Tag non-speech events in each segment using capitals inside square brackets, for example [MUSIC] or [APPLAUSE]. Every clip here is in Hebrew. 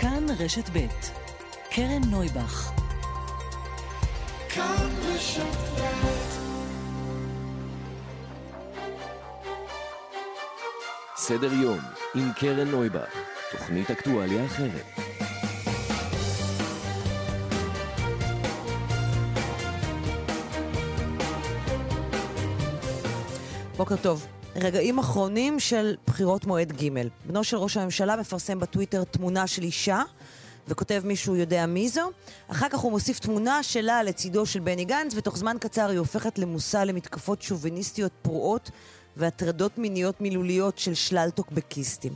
כאן רשת ב' קרן נויבך כאן רשת סדר יום עם קרן נויבך, תוכנית אקטואליה אחרת. בוקר טוב. רגעים אחרונים של בחירות מועד ג'. בנו של ראש הממשלה מפרסם בטוויטר תמונה של אישה, וכותב מישהו יודע מי זו. אחר כך הוא מוסיף תמונה שלה לצידו של בני גנץ, ותוך זמן קצר היא הופכת למושא למתקפות שוביניסטיות פרועות והטרדות מיניות מילוליות של שלל טוקבקיסטים.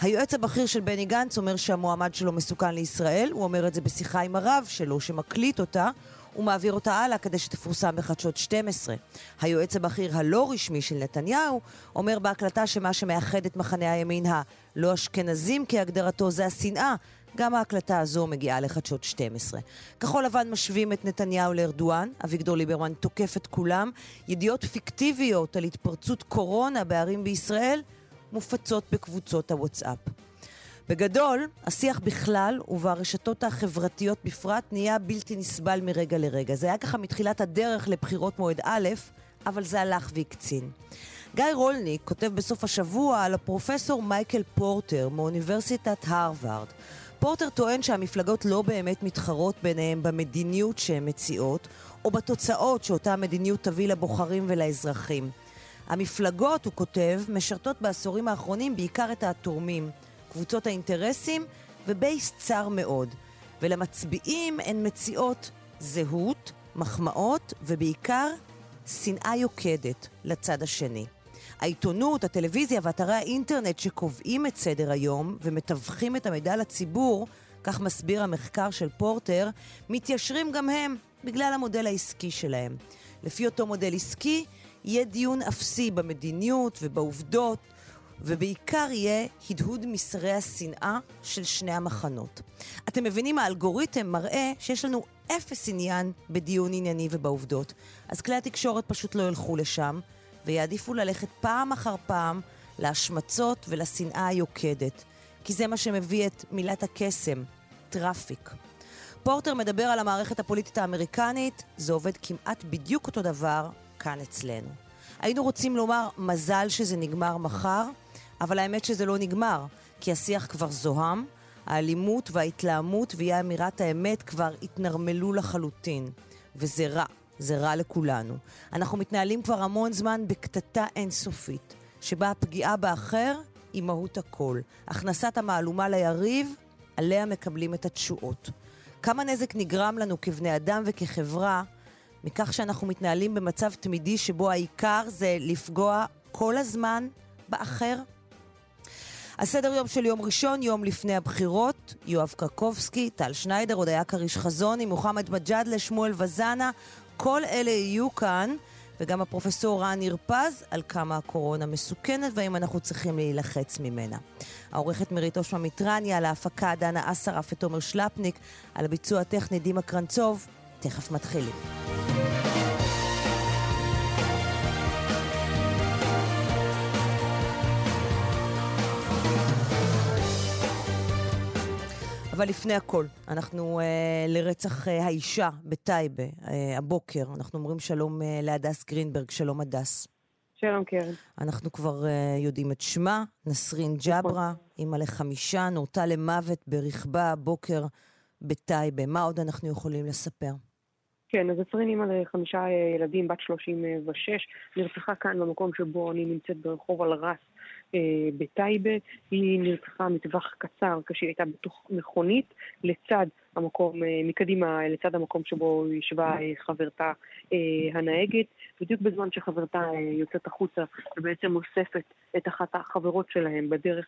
היועץ הבכיר של בני גנץ אומר שהמועמד שלו מסוכן לישראל, הוא אומר את זה בשיחה עם הרב שלו שמקליט אותה. ומעביר אותה הלאה כדי שתפורסם בחדשות 12. היועץ הבכיר הלא רשמי של נתניהו אומר בהקלטה שמה שמאחד את מחנה הימין הלא אשכנזים כהגדרתו זה השנאה. גם ההקלטה הזו מגיעה לחדשות 12. כחול לבן משווים את נתניהו לארדואן, אביגדור ליברמן תוקף את כולם. ידיעות פיקטיביות על התפרצות קורונה בערים בישראל מופצות בקבוצות הוואטסאפ. בגדול, השיח בכלל וברשתות החברתיות בפרט נהיה בלתי נסבל מרגע לרגע. זה היה ככה מתחילת הדרך לבחירות מועד א', אבל זה הלך והקצין. גיא רולניק כותב בסוף השבוע על הפרופסור מייקל פורטר מאוניברסיטת הרווארד. פורטר טוען שהמפלגות לא באמת מתחרות ביניהם במדיניות שהן מציעות, או בתוצאות שאותה המדיניות תביא לבוחרים ולאזרחים. המפלגות, הוא כותב, משרתות בעשורים האחרונים בעיקר את התורמים. קבוצות האינטרסים ובייס צר מאוד. ולמצביעים הן מציעות זהות, מחמאות ובעיקר שנאה יוקדת לצד השני. העיתונות, הטלוויזיה ואתרי האינטרנט שקובעים את סדר היום ומתווכים את המידע לציבור, כך מסביר המחקר של פורטר, מתיישרים גם הם בגלל המודל העסקי שלהם. לפי אותו מודל עסקי, יהיה דיון אפסי במדיניות ובעובדות ובעיקר יהיה הדהוד מסרי השנאה של שני המחנות. אתם מבינים, האלגוריתם מראה שיש לנו אפס עניין בדיון ענייני ובעובדות, אז כלי התקשורת פשוט לא ילכו לשם, ויעדיפו ללכת פעם אחר פעם להשמצות ולשנאה היוקדת, כי זה מה שמביא את מילת הקסם, traffic. פורטר מדבר על המערכת הפוליטית האמריקנית, זה עובד כמעט בדיוק אותו דבר כאן אצלנו. היינו רוצים לומר מזל שזה נגמר מחר, אבל האמת שזה לא נגמר, כי השיח כבר זוהם, האלימות וההתלהמות ואי אמירת האמת כבר התנרמלו לחלוטין. וזה רע, זה רע לכולנו. אנחנו מתנהלים כבר המון זמן בקטטה אינסופית, שבה הפגיעה באחר היא מהות הכל. הכנסת המהלומה ליריב, עליה מקבלים את התשואות. כמה נזק נגרם לנו כבני אדם וכחברה מכך שאנחנו מתנהלים במצב תמידי שבו העיקר זה לפגוע כל הזמן באחר הסדר יום של יום ראשון, יום לפני הבחירות, יואב קרקובסקי, טל שניידר, הודיה כריש חזוני, מוחמד מג'אדלה, שמואל וזנה, כל אלה יהיו כאן, וגם הפרופסור רן נרפז, על כמה הקורונה מסוכנת והאם אנחנו צריכים להילחץ ממנה. העורכת מירית אושמה מיטרני, על ההפקה דנה אסרף ותומר שלפניק, על הביצוע הטכני דימה קרנצוב, תכף מתחילים. אבל לפני הכל, אנחנו אה, לרצח אה, האישה בטייבה, אה, הבוקר, אנחנו אומרים שלום אה, להדס גרינברג, שלום הדס. שלום קרן. אנחנו כבר אה, יודעים את שמה, נסרין ג'ברה, אימא לחמישה, נורתה למוות ברכבה הבוקר בטייבה. מה עוד אנחנו יכולים לספר? כן, אז נסרין אימא לחמישה אה, ילדים, בת 36, נרצחה כאן במקום שבו אני נמצאת ברחוב אל-רס בטייבה, היא נרצחה מטווח קצר כשהיא הייתה בתוך מכונית לצד המקום, אה, מקדימה לצד המקום שבו ישבה אה, חברתה הנהגת, בדיוק בזמן שחברתה יוצאת החוצה ובעצם אוספת את אחת החברות שלהם בדרך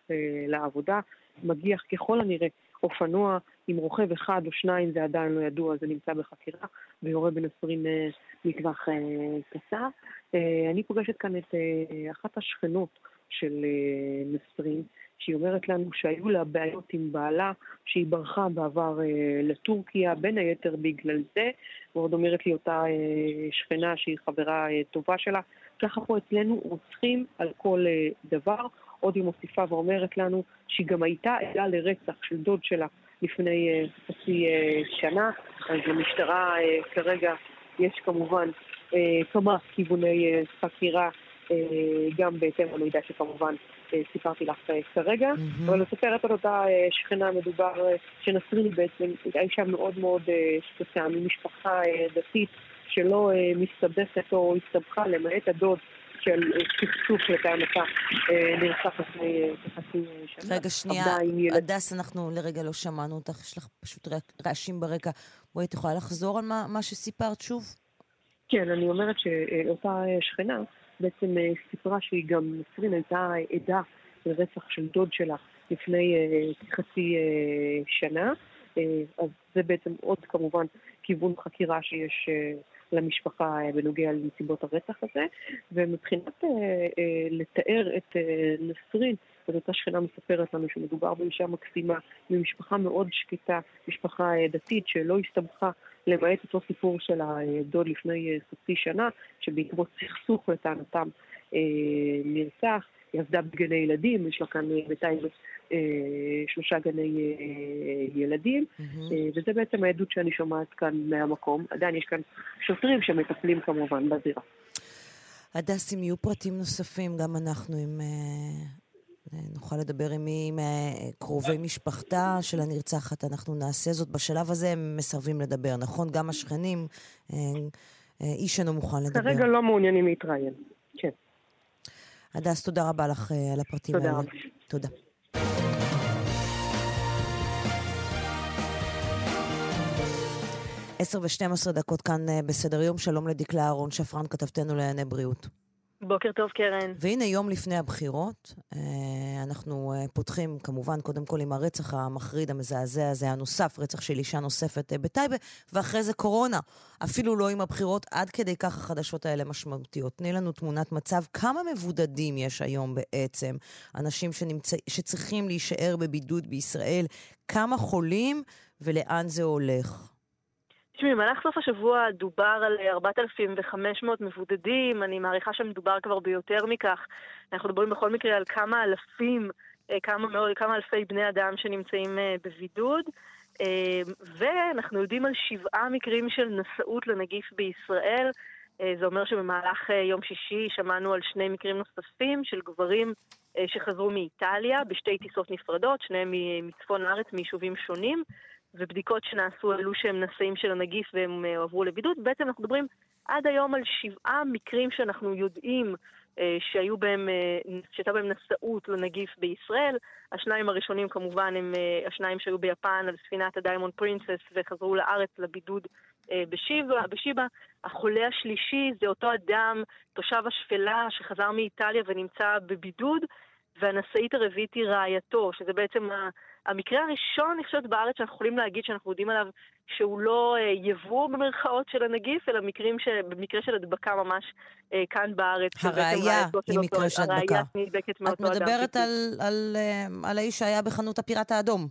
לעבודה, מגיח ככל הנראה אופנוע עם רוכב אחד או שניים, זה עדיין לא ידוע, זה נמצא בחקירה, ויורה בין עשרים מטווח קצר. אני פוגשת כאן את אחת השכנות של אה, נסרין, שהיא אומרת לנו שהיו לה בעיות עם בעלה, שהיא ברחה בעבר אה, לטורקיה, בין היתר בגלל זה, ועוד אומרת לי אותה אה, שכנה שהיא חברה טובה שלה, ככה פה אצלנו רוצחים על כל דבר. עוד היא מוסיפה ואומרת לנו שהיא גם הייתה עדה לרצח של דוד שלה לפני חצי שנה. אז למשטרה כרגע יש כמובן כמה כיווני חקירה, גם בהתאם למידע שכמובן סיפרתי לך כרגע, mm-hmm. אבל מספרת על אותה שכנה מדובר שנסרין בעצם, הייתה אישה מאוד מאוד שקטה, ממשפחה דתית שלא מסתבכת או הסתבכה, למעט הדוד של סכסוך לטענתה נרצח לפני חצי שנה. רגע, שנייה, הדס, אנחנו לרגע לא שמענו אותך, יש לך פשוט רעשים ברקע. בואי, את יכולה לחזור על מה, מה שסיפרת שוב? כן, אני אומרת שאותה שכנה בעצם סיפרה שהיא גם, נסרין הייתה עדה לרצח של דוד שלה לפני חצי שנה. אז זה בעצם עוד כמובן כיוון חקירה שיש למשפחה בנוגע לנסיבות הרצח הזה, ומבחינת אה, אה, לתאר את אה, נסרין, אז אותה שכנה מספרת לנו שמדובר באישה מקסימה, ממשפחה מאוד שקטה, משפחה אה, דתית שלא הסתבכה, למעט אותו סיפור של הדוד לפני אה, חצי שנה, שבעקבות סכסוך לטענתם אה, נרצח. היא עבדה בגני ילדים, יש לה כאן אה, שלושה גני ילדים, mm-hmm. וזה בעצם העדות שאני שומעת כאן מהמקום. עדיין יש כאן שוטרים שמטפלים כמובן בזירה. הדס, אם יהיו פרטים נוספים, גם אנחנו עם... נוכל לדבר עם מי מקרובי משפחתה של הנרצחת, אנחנו נעשה זאת. בשלב הזה הם מסרבים לדבר, נכון? גם השכנים, איש אינו מוכן לדבר. כרגע לא מעוניינים להתראיין, כן. הדס, תודה רבה לך על הפרטים האלה. תודה רבה. תודה. עשר ושתים עשרה דקות כאן אה, בסדר יום. שלום לדקלה אהרון שפרן, כתבתנו לענייני בריאות. בוקר טוב, קרן. והנה יום לפני הבחירות, אה, אנחנו אה, פותחים כמובן קודם כל עם הרצח המחריד, המזעזע הזה, הנוסף, רצח של אישה נוספת בטייבה, ואחרי זה קורונה. אפילו לא עם הבחירות, עד כדי כך החדשות האלה משמעותיות. תני לנו תמונת מצב, כמה מבודדים יש היום בעצם, אנשים שנמצא, שצריכים להישאר בבידוד בישראל, כמה חולים ולאן זה הולך? תשמעי, במהלך סוף השבוע דובר על 4,500 מבודדים, אני מעריכה שמדובר כבר ביותר מכך. אנחנו מדברים בכל מקרה על כמה אלפים, אה, כמה, כמה אלפי בני אדם שנמצאים אה, בבידוד. אה, ואנחנו יודעים על שבעה מקרים של נשאות לנגיף בישראל. זה אומר שבמהלך יום שישי שמענו על שני מקרים נוספים של גברים שחזרו מאיטליה בשתי טיסות נפרדות, שניהם מצפון הארץ, מיישובים שונים. ובדיקות שנעשו העלו שהם נשאים של הנגיף והם אה, הועברו לבידוד. בעצם אנחנו מדברים עד היום על שבעה מקרים שאנחנו יודעים אה, שהיו בהם, אה, שהייתה בהם נשאות לנגיף בישראל. השניים הראשונים כמובן הם השניים שהיו ביפן על ספינת הדיימונד פרינסס וחזרו לארץ לבידוד בשיבא, בשיבא. החולה השלישי זה אותו אדם, תושב השפלה, שחזר מאיטליה ונמצא בבידוד. והנשאית הרביעית היא רעייתו, שזה בעצם המקרה הראשון, אני חושבת, בארץ שאנחנו יכולים להגיד שאנחנו יודעים עליו שהוא לא אה, יבוא במרכאות של הנגיף, אלא מקרים ש... במקרה של הדבקה ממש אה, כאן בארץ. הראייה היא מקרה של הדבקה. הראייה נדבקת מאותו אדם. את מדברת על, על, אה, על האיש שהיה בחנות הפיראט האדום.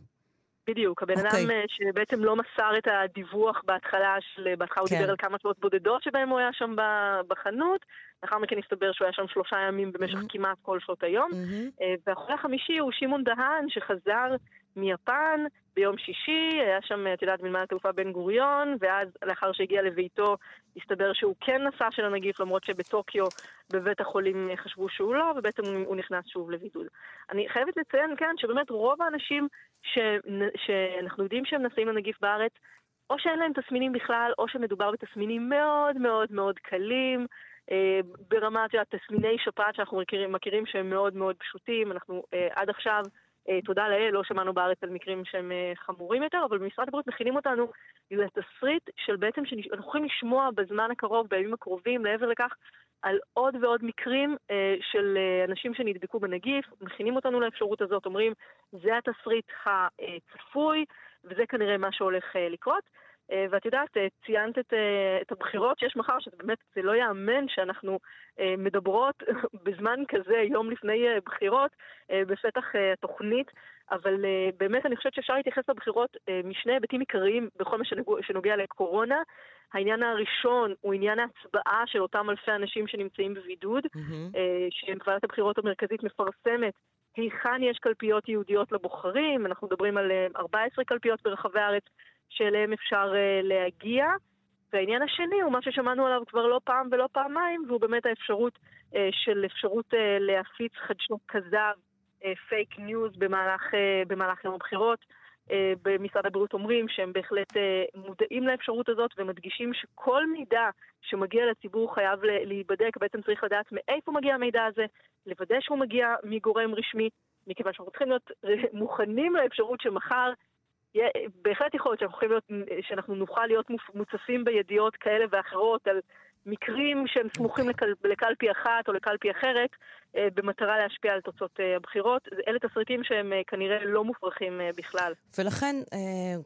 בדיוק, הבן okay. אדם אוקיי. שבעצם לא מסר את הדיווח בהתחלה, של, בהתחלה כן. הוא דיבר על כמה שעות בודדות שבהם הוא היה שם בחנות, לאחר מכן הסתבר שהוא היה שם שלושה ימים במשך mm-hmm. כמעט כל שעות היום. Mm-hmm. והחולה החמישי הוא שמעון דהן, שחזר מיפן ביום שישי, היה שם, את יודעת, מנמל התעופה בן גוריון, ואז לאחר שהגיע לביתו, הסתבר שהוא כן נשא של הנגיף, למרות שבטוקיו בבית החולים חשבו שהוא לא, ובעצם הוא נכנס שוב לבידוד. אני חייבת לציין, כן, שבאמת רוב האנשים ש... שאנחנו יודעים שהם נשאים לנגיף בארץ, או שאין להם תסמינים בכלל, או שמדובר בתסמינים מאוד מאוד מאוד קלים. אה, ברמת תסמיני שפעת שאנחנו מכירים, מכירים שהם מאוד מאוד פשוטים, אנחנו אה, עד עכשיו תודה לאל, לא שמענו בארץ על מקרים שהם אה, חמורים יותר, אבל במשרד הבריאות מכינים אותנו לתסריט של בעצם שאנחנו יכולים לשמוע בזמן הקרוב, בימים הקרובים, מעבר לכך, על עוד ועוד מקרים אה, של אה, אנשים שנדבקו בנגיף, מכינים אותנו לאפשרות הזאת, אומרים, זה התסריט הצפוי, וזה כנראה מה שהולך אה, לקרות. אה, ואת יודעת, אה, ציינת את, אה, את הבחירות שיש מחר, שזה באמת, זה לא ייאמן שאנחנו מדברות [LAUGHS] בזמן כזה, יום לפני בחירות, בפתח התוכנית, אבל באמת אני חושבת שאפשר להתייחס לבחירות משני היבטים עיקריים בכל מה שנוגע לקורונה. העניין הראשון הוא עניין ההצבעה של אותם אלפי אנשים שנמצאים בבידוד, mm-hmm. שוועדת הבחירות המרכזית מפרסמת היכן יש קלפיות ייעודיות לבוחרים, אנחנו מדברים על 14 קלפיות ברחבי הארץ שאליהם אפשר להגיע. והעניין השני הוא מה ששמענו עליו כבר לא פעם ולא פעמיים, והוא באמת האפשרות של אפשרות להפיץ חדשות כזב, fake news במהלך, במהלך יום הבחירות. אה, במשרד הבריאות אומרים שהם בהחלט אה, מודעים לאפשרות הזאת ומדגישים שכל מידע שמגיע לציבור חייב להיבדק, בעצם צריך לדעת מאיפה מגיע המידע הזה, לוודא שהוא מגיע מגורם רשמי, מכיוון שאנחנו צריכים להיות מוכנים לאפשרות שמחר בהחלט יכול להיות שאנחנו, להיות, שאנחנו נוכל להיות מוצפים בידיעות כאלה ואחרות על מקרים שהם סמוכים. אוקיי. לקל, לקלפי אחת או לקלפי אחרת, אה, במטרה להשפיע על תוצאות אה, הבחירות. אלה תסריטים שהם אה, כנראה לא מופרכים בכלל. ולכן,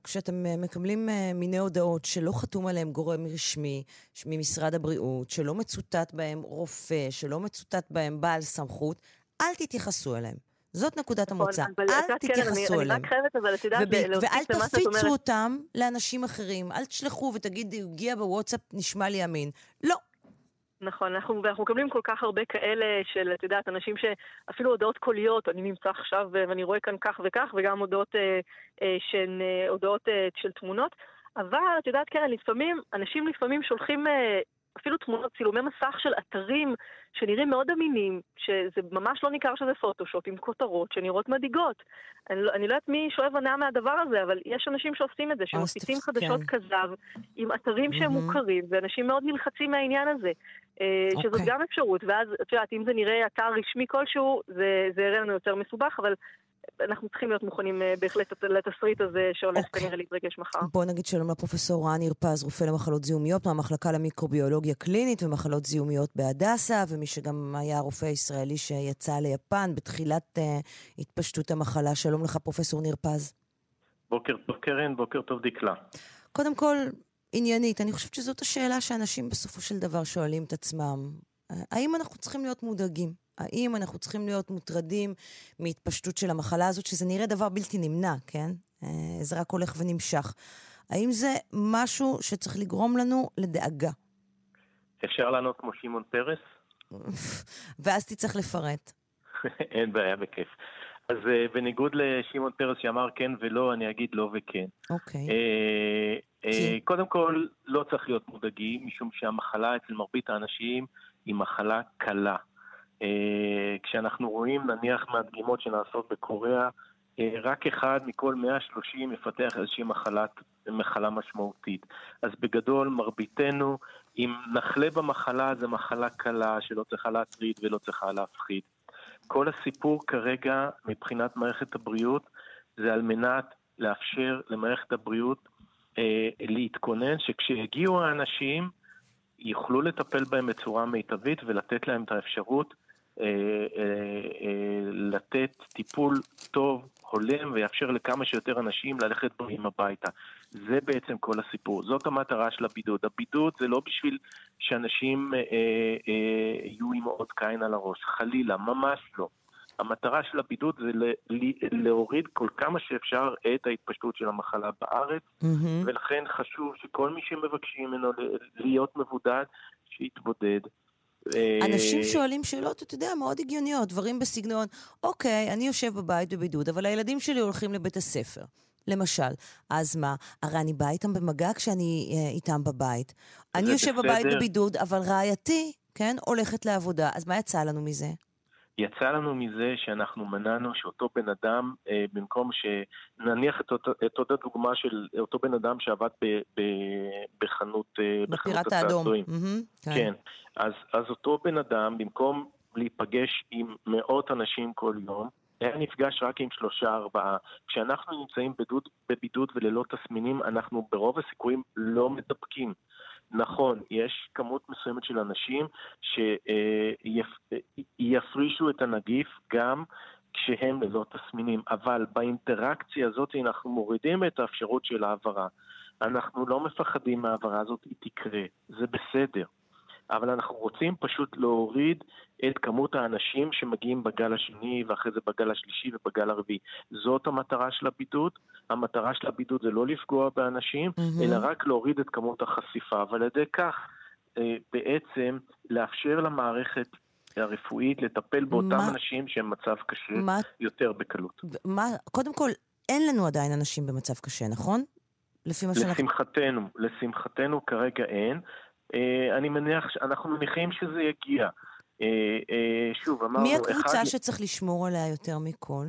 כשאתם מקבלים מיני הודעות שלא חתום עליהם גורם רשמי ממשרד הבריאות, שלא מצוטט בהם רופא, שלא מצוטט בהם בעל סמכות, אל תתייחסו אליהם. זאת נקודת נכון, המוצא. אל תתייחסו אליהם. ואל תפיצו אותם לאנשים אחרים. אל תשלחו ותגידו, הגיע בוואטסאפ, נשמע לי אמין. לא. נכון, אנחנו, ואנחנו מקבלים כל כך הרבה כאלה של, את יודעת, אנשים שאפילו הודעות קוליות, אני נמצא עכשיו ואני רואה כאן כך וכך, וגם הודעות אה, אה, שהן אה, הודעות אה, של תמונות. אבל, את יודעת, קרן, לפעמים, אנשים לפעמים שולחים אה, אפילו תמונות, צילומי מסך של אתרים שנראים מאוד אמינים, שזה ממש לא ניכר שזה פוטושופ, עם כותרות שנראות מדאיגות. אני, לא, אני לא יודעת מי שואב הנאה מהדבר הזה, אבל יש אנשים שעושים את זה, שמפיצים חדשות כן. כזב עם אתרים שהם mm-hmm. מוכרים, ואנשים מאוד נלחצים מהעניין הזה. Okay. אה, שזאת אוקיי. גם אפשרות, ואז, את יודעת, אם זה נראה אתר רשמי כלשהו, זה, זה יראה לנו יותר מסובך, אבל אנחנו צריכים להיות מוכנים אה, בהחלט לתסריט הזה שהולך okay. אוקיי. כנראה להתרגש מחר. בוא נגיד שלום לפרופסור רן ירפז, רופא למחלות זיהומיות מהמחלקה למיקרוביולוגיה קלינית ומחלות זיהומיות בהדסה, ומי שגם היה הרופא הישראלי שיצא ליפן בתחילת uh, התפשטות המחלה. שלום לך, פרופסור ניר פז. בוקר טוב קרן, בוקר טוב דקלה. קודם כל, עניינית, אני חושבת שזאת השאלה שאנשים בסופו של דבר שואלים את עצמם. האם אנחנו צריכים להיות מודאגים? האם אנחנו צריכים להיות מוטרדים מהתפשטות של המחלה הזאת, שזה נראה דבר בלתי נמנע, כן? אה, זה רק הולך ונמשך. האם זה משהו שצריך לגרום לנו לדאגה? אפשר לענות כמו שמעון פרס? [LAUGHS] ואז תצטרך לפרט. [LAUGHS] אין בעיה, בכיף. אז uh, בניגוד לשמעון פרס שאמר כן ולא, אני אגיד לא וכן. אוקיי. Okay. Uh, uh, קודם כל, לא צריך להיות מודאגים, משום שהמחלה אצל מרבית האנשים היא מחלה קלה. אה, כשאנחנו רואים נניח מהדגימות שנעשות בקוריאה, אה, רק אחד מכל 130 מפתח איזושהי מחלת, מחלה משמעותית. אז בגדול, מרביתנו, אם נחלה במחלה, זו מחלה קלה שלא צריכה להטריד ולא צריכה להפחיד. כל הסיפור כרגע, מבחינת מערכת הבריאות, זה על מנת לאפשר למערכת הבריאות אה, להתכונן, שכשיגיעו האנשים, יוכלו לטפל בהם בצורה מיטבית ולתת להם את האפשרות לתת טיפול טוב, הולם, ויאפשר לכמה שיותר אנשים ללכת בריאים הביתה. זה בעצם כל הסיפור. זאת המטרה של הבידוד. הבידוד זה לא בשביל שאנשים אה, אה, יהיו עם עוד קין על הראש, חלילה, ממש לא. המטרה של הבידוד זה להוריד כל כמה שאפשר את ההתפשטות של המחלה בארץ, mm-hmm. ולכן חשוב שכל מי שמבקשים ממנו להיות מבודד, שיתבודד. אנשים שואלים שאלות, אתה יודע, מאוד הגיוניות, דברים בסגנון, אוקיי, אני יושב בבית בבידוד, אבל הילדים שלי הולכים לבית הספר. למשל, אז מה? הרי אני באה איתם במגע כשאני אה, איתם בבית. אני יושב בסדר. בבית בבידוד, אבל רעייתי, כן, הולכת לעבודה. אז מה יצא לנו מזה? יצא לנו מזה שאנחנו מנענו שאותו בן אדם, אה, במקום שנניח את, אותו, את אותה דוגמה של אותו בן אדם שעבד ב, ב, בחנות, אה, בחנות הצעצועים. Mm-hmm, כן. כן. אז, אז אותו בן אדם, במקום להיפגש עם מאות אנשים כל יום, היה נפגש רק עם שלושה ארבעה. כשאנחנו נמצאים בבידוד, בבידוד וללא תסמינים, אנחנו ברוב הסיכויים לא מדבקים. נכון, יש כמות מסוימת של אנשים שיפרישו את הנגיף גם כשהם ללא תסמינים, אבל באינטראקציה הזאת אנחנו מורידים את האפשרות של העברה. אנחנו לא מפחדים מהעברה הזאת, היא תקרה, זה בסדר. אבל אנחנו רוצים פשוט להוריד את כמות האנשים שמגיעים בגל השני ואחרי זה בגל השלישי ובגל הרביעי. זאת המטרה של הבידוד. המטרה של הבידוד זה לא לפגוע באנשים, mm-hmm. אלא רק להוריד את כמות החשיפה, ועל ידי כך אה, בעצם לאפשר למערכת הרפואית לטפל באותם מה? אנשים שהם מצב קשה מה? יותר בקלות. מה, קודם כל, אין לנו עדיין אנשים במצב קשה, נכון? לפי מה שאנחנו... לשמחתנו, לשמחתנו כרגע אין. אה, אני מניח, אנחנו מניחים שזה יגיע. אה, אה, שוב, אמרנו... מי הקבוצה אחד... שצריך לשמור עליה יותר מכל?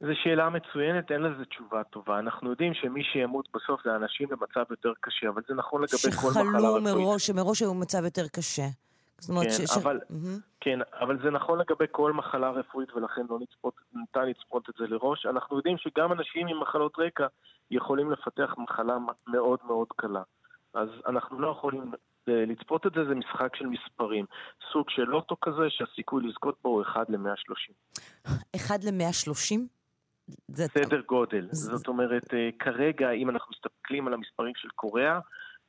זו שאלה מצוינת, אין לזה תשובה טובה. אנחנו יודעים שמי שימות בסוף זה אנשים במצב יותר קשה, אבל זה נכון לגבי כל מחלה רפואית. שחלו מראש, שמראש היו במצב יותר קשה. זאת אומרת כן, ש... אבל, mm-hmm. כן, אבל זה נכון לגבי כל מחלה רפואית, ולכן לא נצפות, ניתן לצפות את זה לראש. אנחנו יודעים שגם אנשים עם מחלות רקע יכולים לפתח מחלה מאוד מאוד קלה. אז אנחנו לא יכולים אה, לצפות את זה, זה משחק של מספרים. סוג של לוטו כזה, שהסיכוי לזכות בו הוא 1 ל-130. 1 ל-130? סדר גודל. זה... זאת אומרת, אה, כרגע, אם אנחנו מסתכלים על המספרים של קוריאה,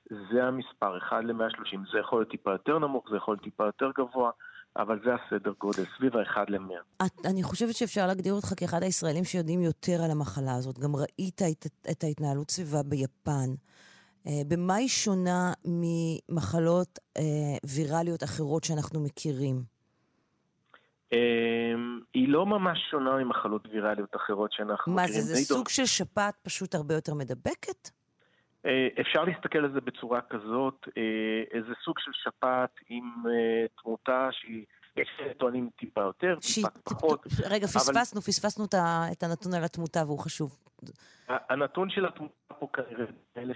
זה המספר, 1 ל-130. זה יכול להיות טיפה יותר נמוך, זה יכול להיות טיפה יותר גבוה. אבל זה הסדר גודל, סביב ה-1 ל-100. אני חושבת שאפשר להגדיר אותך כאחד הישראלים שיודעים יותר על המחלה הזאת. גם ראית את, את ההתנהלות סביבה ביפן. Uh, במה היא שונה ממחלות uh, ויראליות אחרות שאנחנו מכירים? Uh, היא לא ממש שונה ממחלות ויראליות אחרות שאנחנו מה מכירים. מה זה, זה סוג של שפעת פשוט הרבה יותר מדבקת? אה, אפשר להסתכל על זה בצורה כזאת, אה, איזה סוג של שפעת עם אה, תמותה שהיא... יש טוענים טיפה יותר, טיפה פחות. רגע, פספסנו. פספסנו את הנתון על התמותה והוא חשוב. הנתון של התמותה פה כנראה, אלה.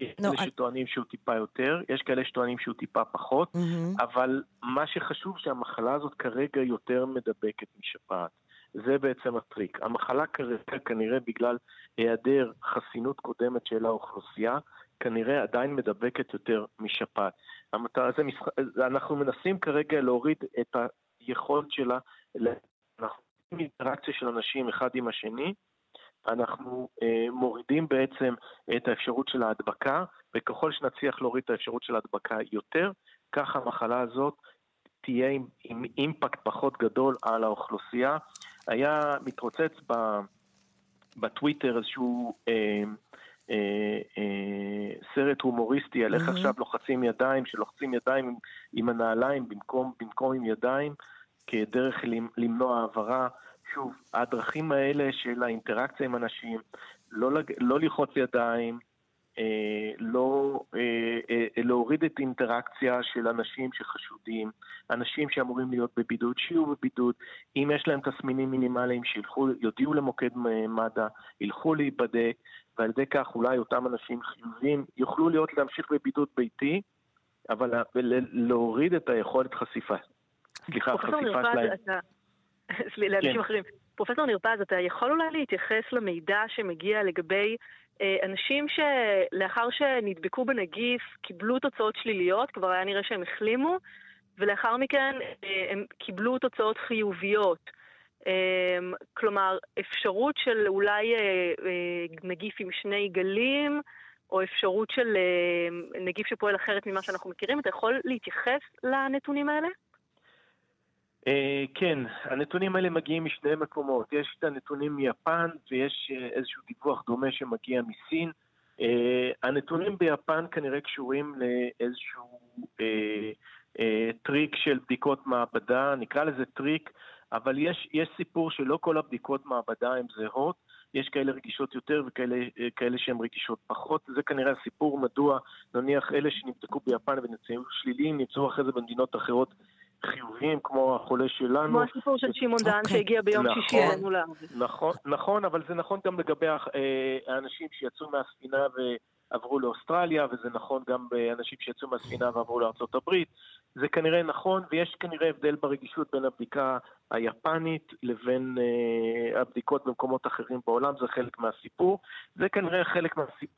יש no, כאלה שטוענים שהוא טיפה יותר, יש כאלה שטוענים שהוא טיפה פחות, mm-hmm. אבל מה שחשוב שהמחלה הזאת כרגע יותר מדבקת משפעת. זה בעצם הטריק. המחלה כרגע, כנראה בגלל היעדר חסינות קודמת של האוכלוסייה, כנראה עדיין מדבקת יותר משפעת. המטרה, זה משח... אנחנו מנסים כרגע להוריד את היכולת שלה, אנחנו עם אינטראקציה של אנשים אחד עם השני, אנחנו אה, מורידים בעצם את האפשרות של ההדבקה, וככל שנצליח להוריד את האפשרות של ההדבקה יותר, כך המחלה הזאת תהיה עם, עם אימפקט פחות גדול על האוכלוסייה. היה מתרוצץ ב, בטוויטר איזשהו אה, אה, אה, סרט הומוריסטי על איך mm-hmm. עכשיו לוחצים ידיים, שלוחצים ידיים עם, עם הנעליים במקום, במקום עם ידיים, כדרך למנוע העברה. שוב, הדרכים האלה של האינטראקציה עם אנשים, לא, לא ללחוץ ידיים, אה, לא, אה, אה, להוריד את האינטראקציה של אנשים שחשודים, אנשים שאמורים להיות בבידוד, שיהיו בבידוד, אם יש להם תסמינים מינימליים, שילכו, יודיעו למוקד מד"א, ילכו להיבדק, ועל ידי כך אולי אותם אנשים חיובים יוכלו להיות, להמשיך בבידוד ביתי, אבל להוריד את היכולת חשיפה. סליחה, חשיפה שלהם. [LAUGHS] לאנשים כן. אחרים. פרופסור נרפז, אתה יכול אולי להתייחס למידע שמגיע לגבי אה, אנשים שלאחר שנדבקו בנגיף קיבלו תוצאות שליליות, כבר היה נראה שהם החלימו, ולאחר מכן אה, הם קיבלו תוצאות חיוביות. אה, כלומר, אפשרות של אולי נגיף עם שני גלים, או אפשרות של נגיף שפועל אחרת ממה שאנחנו מכירים, אתה יכול להתייחס לנתונים האלה? אה, כן, הנתונים האלה מגיעים משני מקומות. יש את הנתונים מיפן ויש אה, איזשהו דיווח דומה שמגיע מסין. אה, הנתונים ביפן כנראה קשורים לאיזשהו טריק של בדיקות מעבדה, נקרא לזה טריק, אבל יש, יש סיפור שלא כל הבדיקות מעבדה הן זהות. יש כאלה רגישות יותר וכאלה שהן רגישות פחות. זה כנראה הסיפור מדוע נניח אלה שנבדקו ביפן ונמצאים שליליים נמצאו אחרי זה במדינות אחרות חיוביים כמו החולה שלנו. כמו הסיפור של שמעון דן אוקיי. שהגיע ביום נכון, שישי אלינו לארץ. נכון, נכון, אבל זה נכון גם לגבי אה, האנשים שיצאו מהספינה ועברו לאוסטרליה, וזה נכון גם באנשים שיצאו מהספינה ועברו לארצות הברית. זה כנראה נכון, ויש כנראה הבדל ברגישות בין הבדיקה היפנית לבין uh, הבדיקות במקומות אחרים בעולם, זה חלק מהסיפור. זה כנראה חלק מהסיפור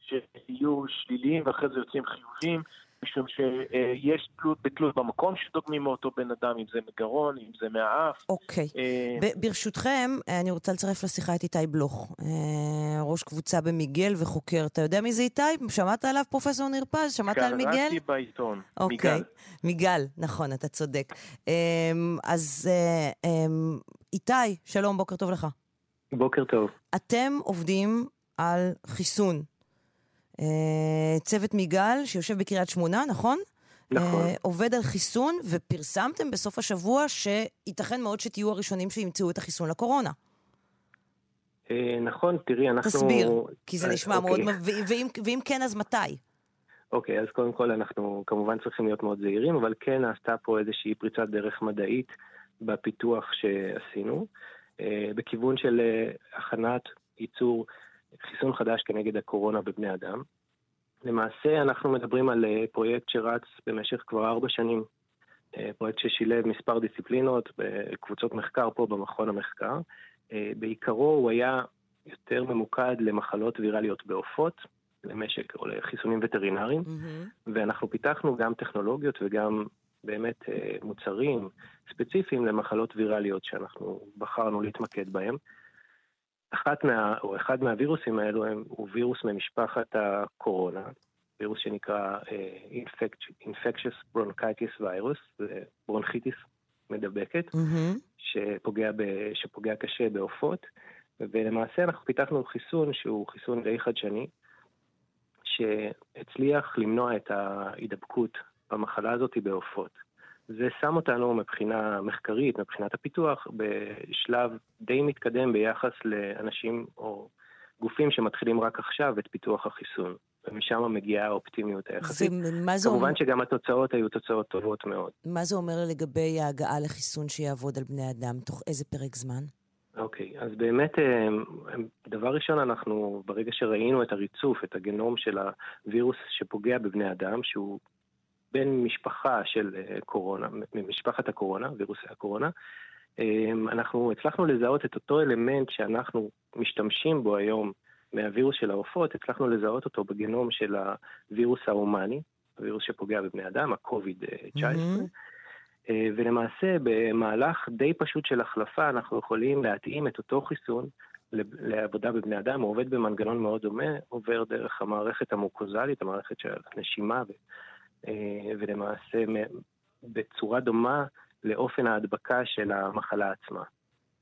שיהיו שליליים ואחרי זה יוצאים חיוביים. משום שיש תלות בתלות במקום שדוגמים מאותו בן אדם, אם זה מגרון, אם זה מהאף. אוקיי. אה, ברשותכם, אני רוצה לצרף לשיחה את איתי בלוך, אה, ראש קבוצה במיגל וחוקר. אתה יודע מי זה איתי? שמעת עליו, פרופסור ניר פז? שמעת על מיגל? קראתי בעיתון, אוקיי. מיגל. מיגל, נכון, אתה צודק. אה, אז איתי, שלום, בוקר טוב לך. בוקר טוב. אתם עובדים על חיסון אה, צוות מיגל שיושב בקריית שמונה, נכון? נכון. אה, עובד על חיסון, ופרסמתם בסוף השבוע שייתכן מאוד שתהיו הראשונים שימצאו את החיסון לקורונה. אה, נכון, תראי, אנחנו... תסביר, כי זה נשמע מאוד... ואם, ואם כן, אז מתי? אוקיי, אז קודם כל אנחנו כמובן צריכים להיות מאוד זהירים, אבל כן נעשתה פה איזושהי פריצת דרך מדעית בפיתוח שעשינו, בכיוון של הכנת ייצור חיסון חדש כנגד הקורונה בבני אדם. למעשה אנחנו מדברים על אה, פרויקט שרץ במשך כבר ארבע שנים. אה, פרויקט ששילב מספר דיסציפלינות בקבוצות מחקר פה במכון המחקר. אה, בעיקרו הוא היה יותר ממוקד למחלות ויראליות בעופות, למשק או לחיסונים וטרינריים, mm-hmm. ואנחנו פיתחנו גם טכנולוגיות וגם באמת מוצרים ספציפיים למחלות ויראליות שאנחנו בחרנו להתמקד בהם. אחת מה, או אחד מהווירוסים האלו הם, הוא וירוס ממשפחת הקורונה, וירוס שנקרא uh, Infectious Bronchitis Virus, זה ברונכיטיס מדבקת, mm-hmm. שפוגע, ב, שפוגע קשה בעופות, ולמעשה אנחנו פיתחנו חיסון שהוא חיסון די חדשני, שהצליח למנוע את ההידבקות במחלה הזאת בעופות. זה שם אותנו מבחינה מחקרית, מבחינת הפיתוח, בשלב די מתקדם ביחס לאנשים או גופים שמתחילים רק עכשיו את פיתוח החיסון. ומשם מגיעה האופטימיות היחסית. כמובן אומר... שגם התוצאות היו תוצאות טובות מאוד. מה זה אומר לגבי ההגעה לחיסון שיעבוד על בני אדם? תוך איזה פרק זמן? אוקיי, okay, אז באמת, אה, דבר ראשון, אנחנו, ברגע שראינו את הריצוף, את הגנום של הווירוס שפוגע בבני אדם, שהוא בן משפחה של אה, קורונה, ממשפחת הקורונה, וירוסי הקורונה, אמ, אנחנו הצלחנו לזהות את אותו אלמנט שאנחנו משתמשים בו היום מהווירוס של העופות, הצלחנו לזהות אותו בגנום של הווירוס ההומני, הווירוס שפוגע בבני אדם, ה-COVID-19. Mm-hmm. ולמעשה, במהלך די פשוט של החלפה, אנחנו יכולים להתאים את אותו חיסון לעבודה בבני אדם, הוא עובד במנגנון מאוד דומה, עובר דרך המערכת המוקוזלית, המערכת של הנשימה ולמעשה בצורה דומה לאופן ההדבקה של המחלה עצמה.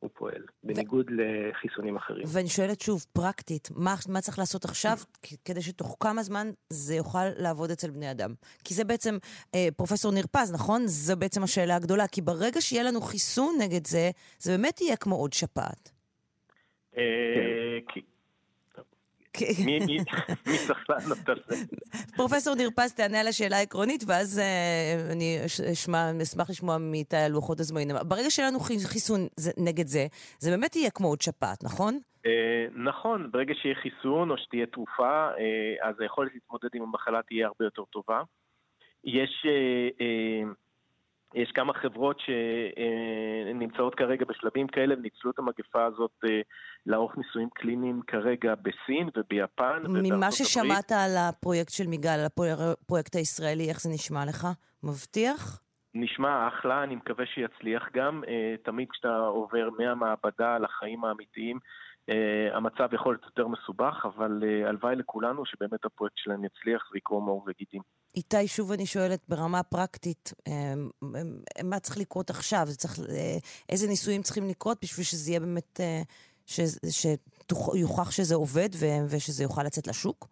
הוא פועל, בניגוד ו... לחיסונים אחרים. ואני שואלת שוב, פרקטית, מה, מה צריך לעשות עכשיו כדי שתוך כמה זמן זה יוכל לעבוד אצל בני אדם? כי זה בעצם, אה, פרופסור ניר פז, נכון? זו בעצם השאלה הגדולה, כי ברגע שיהיה לנו חיסון נגד זה, זה באמת יהיה כמו עוד שפעת. אה, כן. מי צריך לענות על זה? פרופסור ניר פז תענה על השאלה העקרונית, ואז אה, אני אשמח לשמוע מאיתי על לוחות הזמנים. ברגע שיהיה לנו חיסון נגד זה, זה באמת יהיה כמו עוד שפעת, נכון? אה, נכון, ברגע שיהיה חיסון או שתהיה תרופה, אה, אז היכולת להתמודד עם המחלה תהיה הרבה יותר טובה. יש... יש כמה חברות שנמצאות כרגע בשלבים כאלה וניצלו את המגפה הזאת אה, לערוך ניסויים קליניים כרגע בסין וביפן ממה ששמעת על הפרויקט של מיגל, על הפרויקט הישראלי, איך זה נשמע לך? מבטיח? נשמע אחלה, אני מקווה שיצליח גם. אה, תמיד כשאתה עובר מהמעבדה לחיים האמיתיים, המצב יכול להיות יותר מסובך, אבל הלוואי לכולנו שבאמת הפרויקט שלהם יצליח ויקרום עור וגידים. איתי, שוב אני שואלת ברמה פרקטית, uh, מה צריך לקרות עכשיו? צריך, uh, איזה ניסויים צריכים לקרות בשביל שזה יהיה באמת, שיוכח שזה עובד ושזה יוכל לצאת לשוק?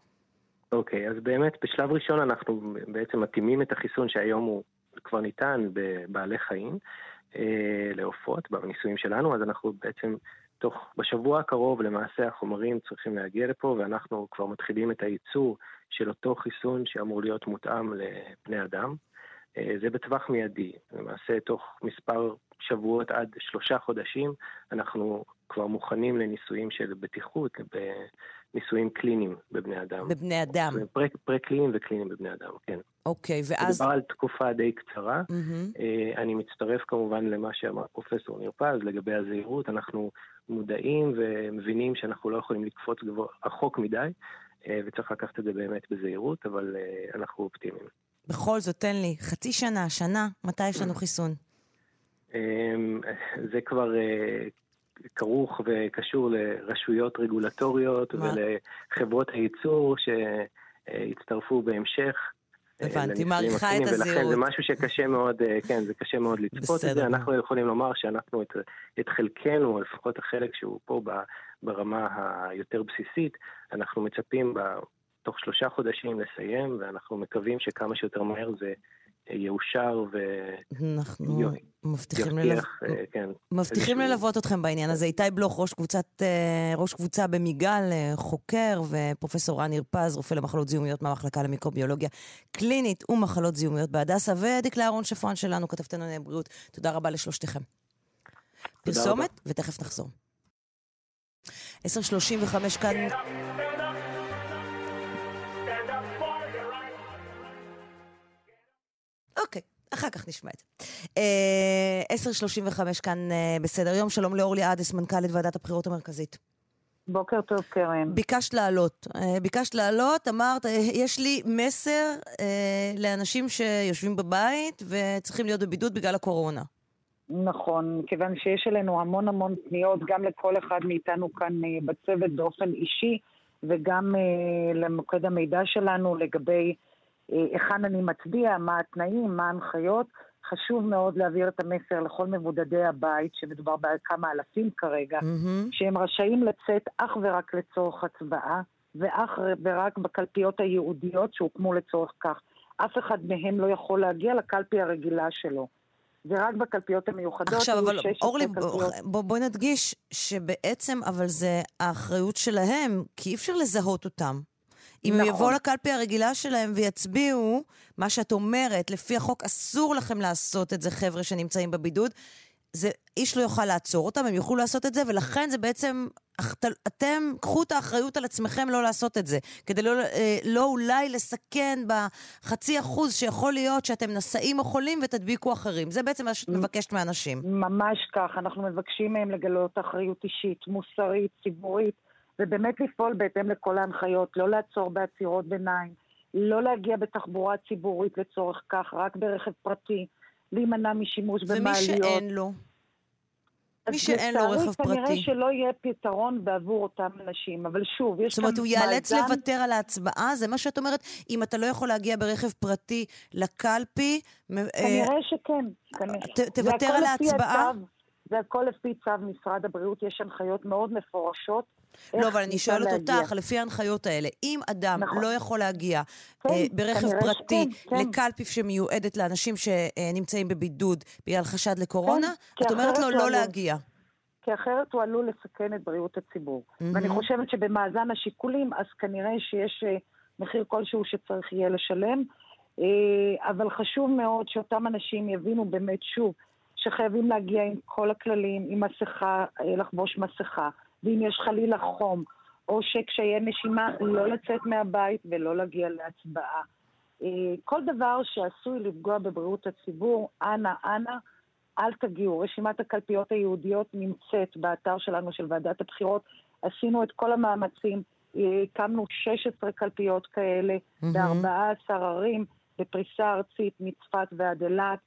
אוקיי, okay, אז באמת בשלב ראשון אנחנו בעצם מתאימים את החיסון שהיום הוא כבר ניתן בבעלי חיים. לעופות בניסויים שלנו, אז אנחנו בעצם תוך, בשבוע הקרוב למעשה החומרים צריכים להגיע לפה ואנחנו כבר מתחילים את הייצור של אותו חיסון שאמור להיות מותאם לבני אדם. אה, זה בטווח מיידי, למעשה תוך מספר שבועות עד שלושה חודשים אנחנו כבר מוכנים לניסויים של בטיחות, בניסויים קליניים בבני אדם. בבני אדם. פרה-קליניים וקליניים בבני אדם, כן. אוקיי, ואז... מדובר על תקופה די קצרה. Mm-hmm. אני מצטרף כמובן למה שאמר פרופסור ניר פז לגבי הזהירות. אנחנו מודעים ומבינים שאנחנו לא יכולים לקפוץ רחוק מדי, אה, וצריך לקחת את זה באמת בזהירות, אבל אה, אנחנו אופטימיים. בכל זאת, תן לי, חצי שנה, שנה, מתי יש לנו חיסון? זה כבר כרוך וקשור לרשויות רגולטוריות מה? ולחברות הייצור שיצטרפו בהמשך. הבנתי, מעריכה את הזהירות. ולכן זה משהו שקשה מאוד, אה, כן, זה קשה מאוד לצפות את זה. אנחנו יכולים לומר שאנחנו את, את חלקנו, לפחות החלק שהוא פה ברמה היותר בסיסית, אנחנו מצפים תוך שלושה חודשים לסיים, ואנחנו מקווים שכמה שיותר מהר זה יאושר ו... אנחנו מבטיחים, ללו... אה, כן, מבטיחים איזשהו... ללוות אתכם בעניין הזה. איתי בלוך, ראש, קבוצת, אה, ראש קבוצה במיגל, אה, חוקר, ופרופסור רן פז, רופא למחלות זיהומיות מהמחלקה למיקרוביולוגיה קלינית ומחלות זיהומיות בהדסה, ודקלה אהרון שפרן שלנו, כתבתנו לענייני בריאות. תודה רבה לשלושתכם. פרסומת, ותכף נחזור. 10.35 כאן... אוקיי, אחר כך נשמע את זה. 10.35 אה, כאן אה, בסדר יום. שלום לאורלי עדס, מנכ"לית ועדת הבחירות המרכזית. בוקר טוב, קרן. ביקשת לעלות. אה, ביקשת לעלות, אמרת, יש לי מסר לאנשים שיושבים בבית וצריכים להיות בבידוד בגלל הקורונה. נכון, מכיוון שיש אלינו המון המון פניות, גם לכל אחד מאיתנו כאן בצוות באופן אישי, וגם למוקד המידע שלנו לגבי היכן אני מצביע, מה התנאים, מה ההנחיות. חשוב מאוד להעביר את המסר לכל מבודדי הבית, שמדובר בכמה אלפים כרגע, mm-hmm. שהם רשאים לצאת אך ורק לצורך הצבעה, ואך ורק בקלפיות הייעודיות שהוקמו לצורך כך. אף אחד מהם לא יכול להגיע לקלפי הרגילה שלו. זה רק בקלפיות המיוחדות. עכשיו, אבל אורלי, בואי בוא נדגיש שבעצם, אבל זה האחריות שלהם, כי אי אפשר לזהות אותם. אם נכון. הם יבואו לקלפי הרגילה שלהם ויצביעו, מה שאת אומרת, לפי החוק אסור לכם לעשות את זה, חבר'ה שנמצאים בבידוד, זה, איש לא יוכל לעצור אותם, הם יוכלו לעשות את זה, ולכן זה בעצם, אתם, קחו את האחריות על עצמכם לא לעשות את זה, כדי לא, אה, לא אולי לסכן בחצי אחוז שיכול להיות שאתם נשאים או חולים ותדביקו אחרים. זה בעצם מה שאת מבקשת מאנשים. ממש כך, אנחנו מבקשים מהם לגלות אחריות אישית, מוסרית, ציבורית. ובאמת לפעול בהתאם לכל ההנחיות, לא לעצור בעצירות ביניים, לא להגיע בתחבורה ציבורית לצורך כך, רק ברכב פרטי, להימנע משימוש במעליות. ומי שאין לו? מי שאין לו רכב פרטי. כנראה שלא יהיה פתרון בעבור אותם אנשים, אבל שוב, יש כאן מאזן... זאת אומרת, הוא ייאלץ לוותר על ההצבעה? זה מה שאת אומרת? אם אתה לא יכול להגיע ברכב פרטי לקלפי... כנראה אה, שכן. כנראה. תוותר על ההצבעה? זה הכל לפי צו משרד הבריאות, יש הנחיות מאוד מפורשות. לא, אבל אני שואלת אותך, לפי ההנחיות האלה, אם אדם נכון. לא יכול להגיע כן, אה, ברכב פרטי שכן, כן. לקלפי שמיועדת לאנשים שנמצאים בבידוד בגלל חשד לקורונה, כן, את אומרת לו לא עלול. להגיע. כי אחרת הוא עלול לסכן את בריאות הציבור. Mm-hmm. ואני חושבת שבמאזן השיקולים, אז כנראה שיש אה, מחיר כלשהו שצריך יהיה לשלם. אה, אבל חשוב מאוד שאותם אנשים יבינו באמת, שוב, שחייבים להגיע עם כל הכללים, עם מסכה, אה, לחבוש מסכה, ואם יש חלילה חום או שקשיי נשימה, לא לצאת מהבית ולא להגיע להצבעה. אה, כל דבר שעשוי לפגוע בבריאות הציבור, אנא, אנא, אל תגיעו. רשימת הקלפיות היהודיות נמצאת באתר שלנו, של ועדת הבחירות. עשינו את כל המאמצים, אה, הקמנו 16 קלפיות כאלה, mm-hmm. ב-14 ערים, בפריסה ארצית מצפת ועד אילת.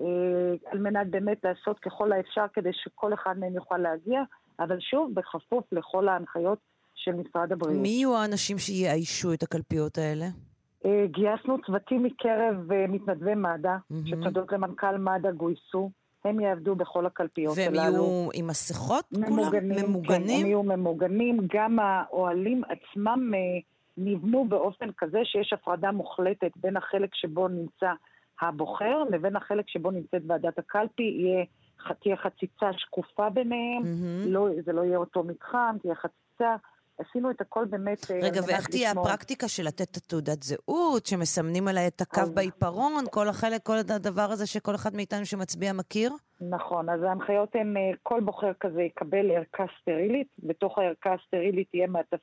אה, על מנת באמת לעשות ככל האפשר כדי שכל אחד מהם יוכל להגיע, אבל שוב, בכפוף לכל ההנחיות של משרד הבריאות. מי יהיו האנשים שיאיישו את הקלפיות האלה? אה, גייסנו צוותים מקרב אה, מתנדבי מד"א, mm-hmm. שתודות למנכ"ל מד"א גויסו. הם יעבדו בכל הקלפיות והם הללו. והם יהיו עם מסכות ממוגנים, כולם? ממוגנים? כן, הם יהיו ממוגנים. גם האוהלים עצמם נבנו באופן כזה שיש הפרדה מוחלטת בין החלק שבו נמצא הבוחר לבין החלק שבו נמצאת ועדת הקלפי, יהיה, תהיה חציצה שקופה ביניהם, mm-hmm. לא, זה לא יהיה אותו מתחם, תהיה חציצה. עשינו את הכל באמת... אה, רגע, ואיך תהיה הפרקטיקה של לתת את התעודת זהות, שמסמנים עליה את הקו אז... בעיפרון, כל החלק, כל הדבר הזה שכל אחד מאיתנו שמצביע מכיר? נכון, אז ההנחיות הן, אה, כל בוחר כזה יקבל ערכה סטרילית, בתוך הערכה הסטרילית מעטפ,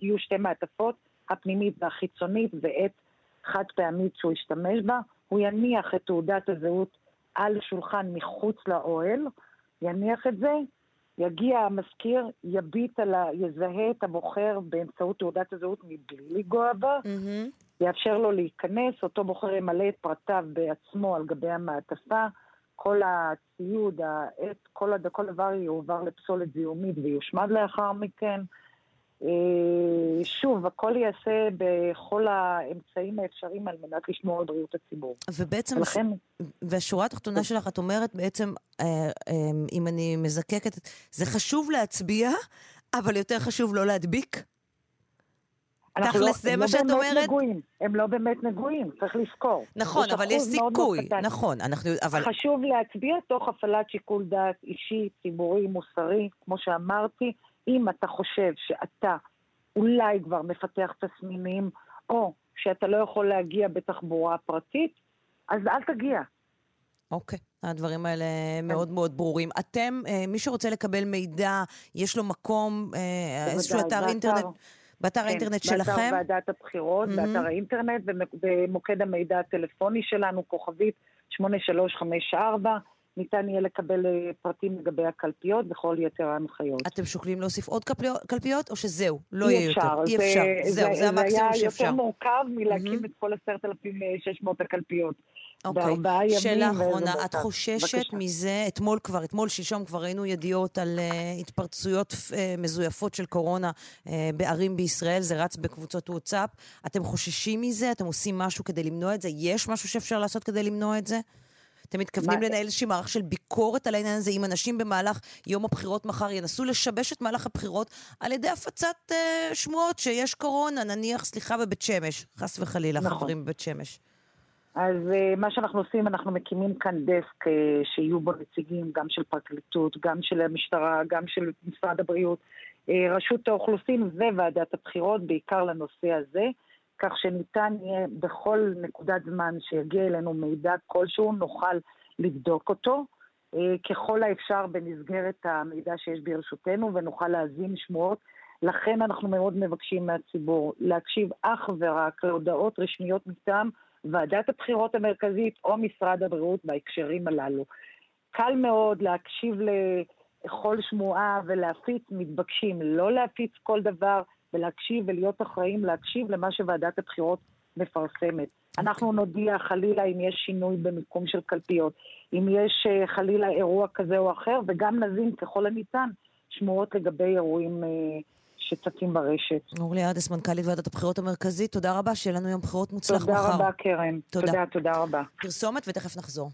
יהיו שתי מעטפות, הפנימית והחיצונית, ועט חד פעמית שהוא ישתמש בה. הוא יניח את תעודת הזהות על שולחן מחוץ לאוהל, יניח את זה, יגיע המזכיר, יביט על ה... יזהה את הבוחר באמצעות תעודת הזהות מבלי לנגוע בה, mm-hmm. יאפשר לו להיכנס, אותו בוחר ימלא את פרטיו בעצמו על גבי המעטפה, כל הציוד, העט, כל, הד... כל דבר יועבר לפסולת זיהומית ויושמד לאחר מכן. אה, שוב, הכל ייעשה בכל האמצעים האפשריים על מנת לשמור על בריאות הציבור. ובעצם, ולכן... והשורה התחתונה שלך, את אומרת בעצם, אה, אה, אם אני מזקקת, זה חשוב להצביע, אבל יותר חשוב לא להדביק? תכלס זה מה שאת אומרת? הם לא באמת נגועים, הם לא באמת נגועים, צריך לזכור. נכון, אבל יש סיכוי, נכון. אנחנו, אבל... חשוב להצביע תוך הפעלת שיקול דעת אישי, ציבורי, מוסרי, כמו שאמרתי, אם אתה חושב שאתה אולי כבר מפתח תסמינים, או שאתה לא יכול להגיע בתחבורה פרטית, אז אל תגיע. אוקיי, okay. הדברים האלה מאוד מאוד ברורים. אתם, אה, מי שרוצה לקבל מידע, יש לו מקום, אה, איזשהו אתר אינטרנט? באתר כן, האינטרנט שלכם? באתר ועדת הבחירות, mm-hmm. באתר האינטרנט, במוקד המידע הטלפוני שלנו, כוכבית 8354. ניתן יהיה לקבל אה, פרטים לגבי הקלפיות וכל יתר ההנחיות. אתם שוקלים להוסיף עוד קלפיות, או שזהו, לא יהיה יותר? אי אפשר. זהו, זה המקסימום שאפשר. זה היה יותר מורכב מלהקים את כל 10,600 הקלפיות. אוקיי, שאלה אחרונה, את חוששת בקשה. מזה, אתמול כבר, אתמול, שלשום כבר ראינו ידיעות על uh, התפרצויות uh, מזויפות של קורונה uh, בערים בישראל, זה רץ בקבוצות וואטסאפ. אתם חוששים מזה? אתם עושים משהו כדי למנוע את זה? יש משהו שאפשר לעשות כדי למנוע את זה? אתם מתכוונים לנהל איזושהי מערך של ביקורת על העניין הזה, אם אנשים במהלך יום הבחירות מחר ינסו לשבש את מהלך הבחירות על ידי הפצת uh, שמועות שיש קורונה, נניח, סליחה, בבית שמש, חס וחלילה, נכון. חברים בבית שמש. אז uh, מה שאנחנו עושים, אנחנו מקימים כאן דסק uh, שיהיו בו נציגים גם של פרקליטות, גם של המשטרה, גם של משרד הבריאות, uh, רשות האוכלוסין וועדת הבחירות, בעיקר לנושא הזה, כך שניתן יהיה בכל נקודת זמן שיגיע אלינו מידע כלשהו, נוכל לבדוק אותו. uh, ככל האפשר במסגרת המידע שיש ברשותנו ונוכל להזין שמועות. לכן אנחנו מאוד מבקשים מהציבור להקשיב אך ורק להודעות רשמיות מטעם ועדת הבחירות המרכזית או משרד הבריאות בהקשרים הללו. קל מאוד להקשיב לכל שמועה ולהפיץ מתבקשים, לא להפיץ כל דבר ולהקשיב ולהיות אחראים להקשיב למה שוועדת הבחירות מפרסמת. אנחנו נודיע חלילה אם יש שינוי במיקום של קלפיות, אם יש אה, חלילה אירוע כזה או אחר, וגם נזין ככל הניתן שמועות לגבי אירועים אה, שצצים ברשת. אורלי אדס, מנכ"לית ועדת הבחירות המרכזית, תודה רבה, שיהיה לנו יום בחירות מוצלח תודה מחר. תודה רבה, קרן. תודה. תודה, תודה רבה. פרסומת ותכף נחזור.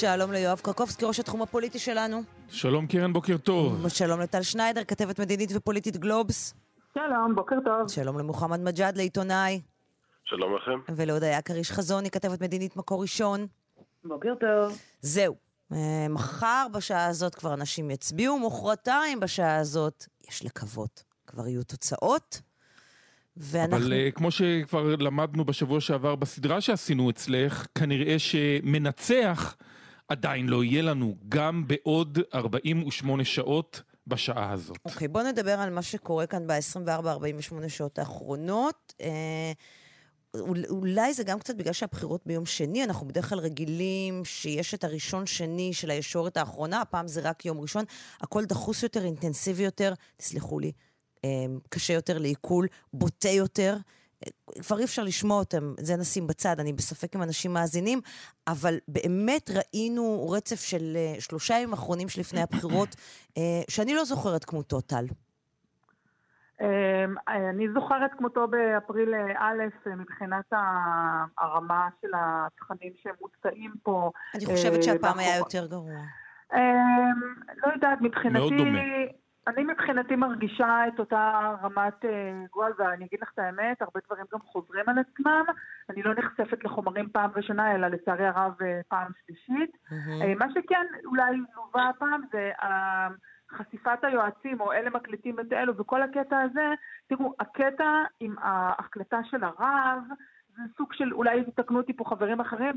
שלום ליואב קרקובסקי, ראש התחום הפוליטי שלנו. שלום קרן, בוקר טוב. שלום לטל שניידר, כתבת מדינית ופוליטית גלובס. שלום, בוקר טוב. שלום למוחמד מג'אד, לעיתונאי. שלום לכם. ולהודיה כריש חזוני, כתבת מדינית מקור ראשון. בוקר טוב. זהו. אה, מחר בשעה הזאת כבר אנשים יצביעו, מחרתיים בשעה הזאת יש לקוות. כבר יהיו תוצאות. ואנחנו... אבל uh, כמו שכבר למדנו בשבוע שעבר בסדרה שעשינו אצלך, כנראה שמנצח עדיין לא יהיה לנו, גם בעוד 48 שעות בשעה הזאת. אוקיי, okay, בוא נדבר על מה שקורה כאן ב-24-48 שעות האחרונות. אה, אולי זה גם קצת בגלל שהבחירות ביום שני, אנחנו בדרך כלל רגילים שיש את הראשון-שני של הישורת האחרונה, הפעם זה רק יום ראשון, הכל דחוס יותר, אינטנסיבי יותר, תסלחו לי, אה, קשה יותר לעיכול, בוטה יותר. כבר אי אפשר לשמוע אותם, זה נשים בצד, אני בספק אם אנשים מאזינים, אבל באמת ראינו רצף של uh, שלושה ימים אחרונים שלפני הבחירות, uh, שאני לא זוכרת כמותו, טל. אמ, אני זוכרת כמותו באפריל א', מבחינת הרמה של התכנים שמוצעים פה. אני חושבת שהפעם היה יותר גרוע. אמ, לא יודעת, מבחינתי... מאוד דומה. אני מבחינתי מרגישה את אותה רמת אה, גועל, ואני אגיד לך את האמת, הרבה דברים גם חוזרים על עצמם. אני לא נחשפת לחומרים פעם ראשונה, אלא לצערי הרב אה, פעם שלישית. Mm-hmm. מה שכן אולי לווה הפעם זה חשיפת היועצים, או אלה מקליטים את אלו, וכל הקטע הזה, תראו, הקטע עם ההקלטה של הרב, זה סוג של, אולי יתקנו אותי פה חברים אחרים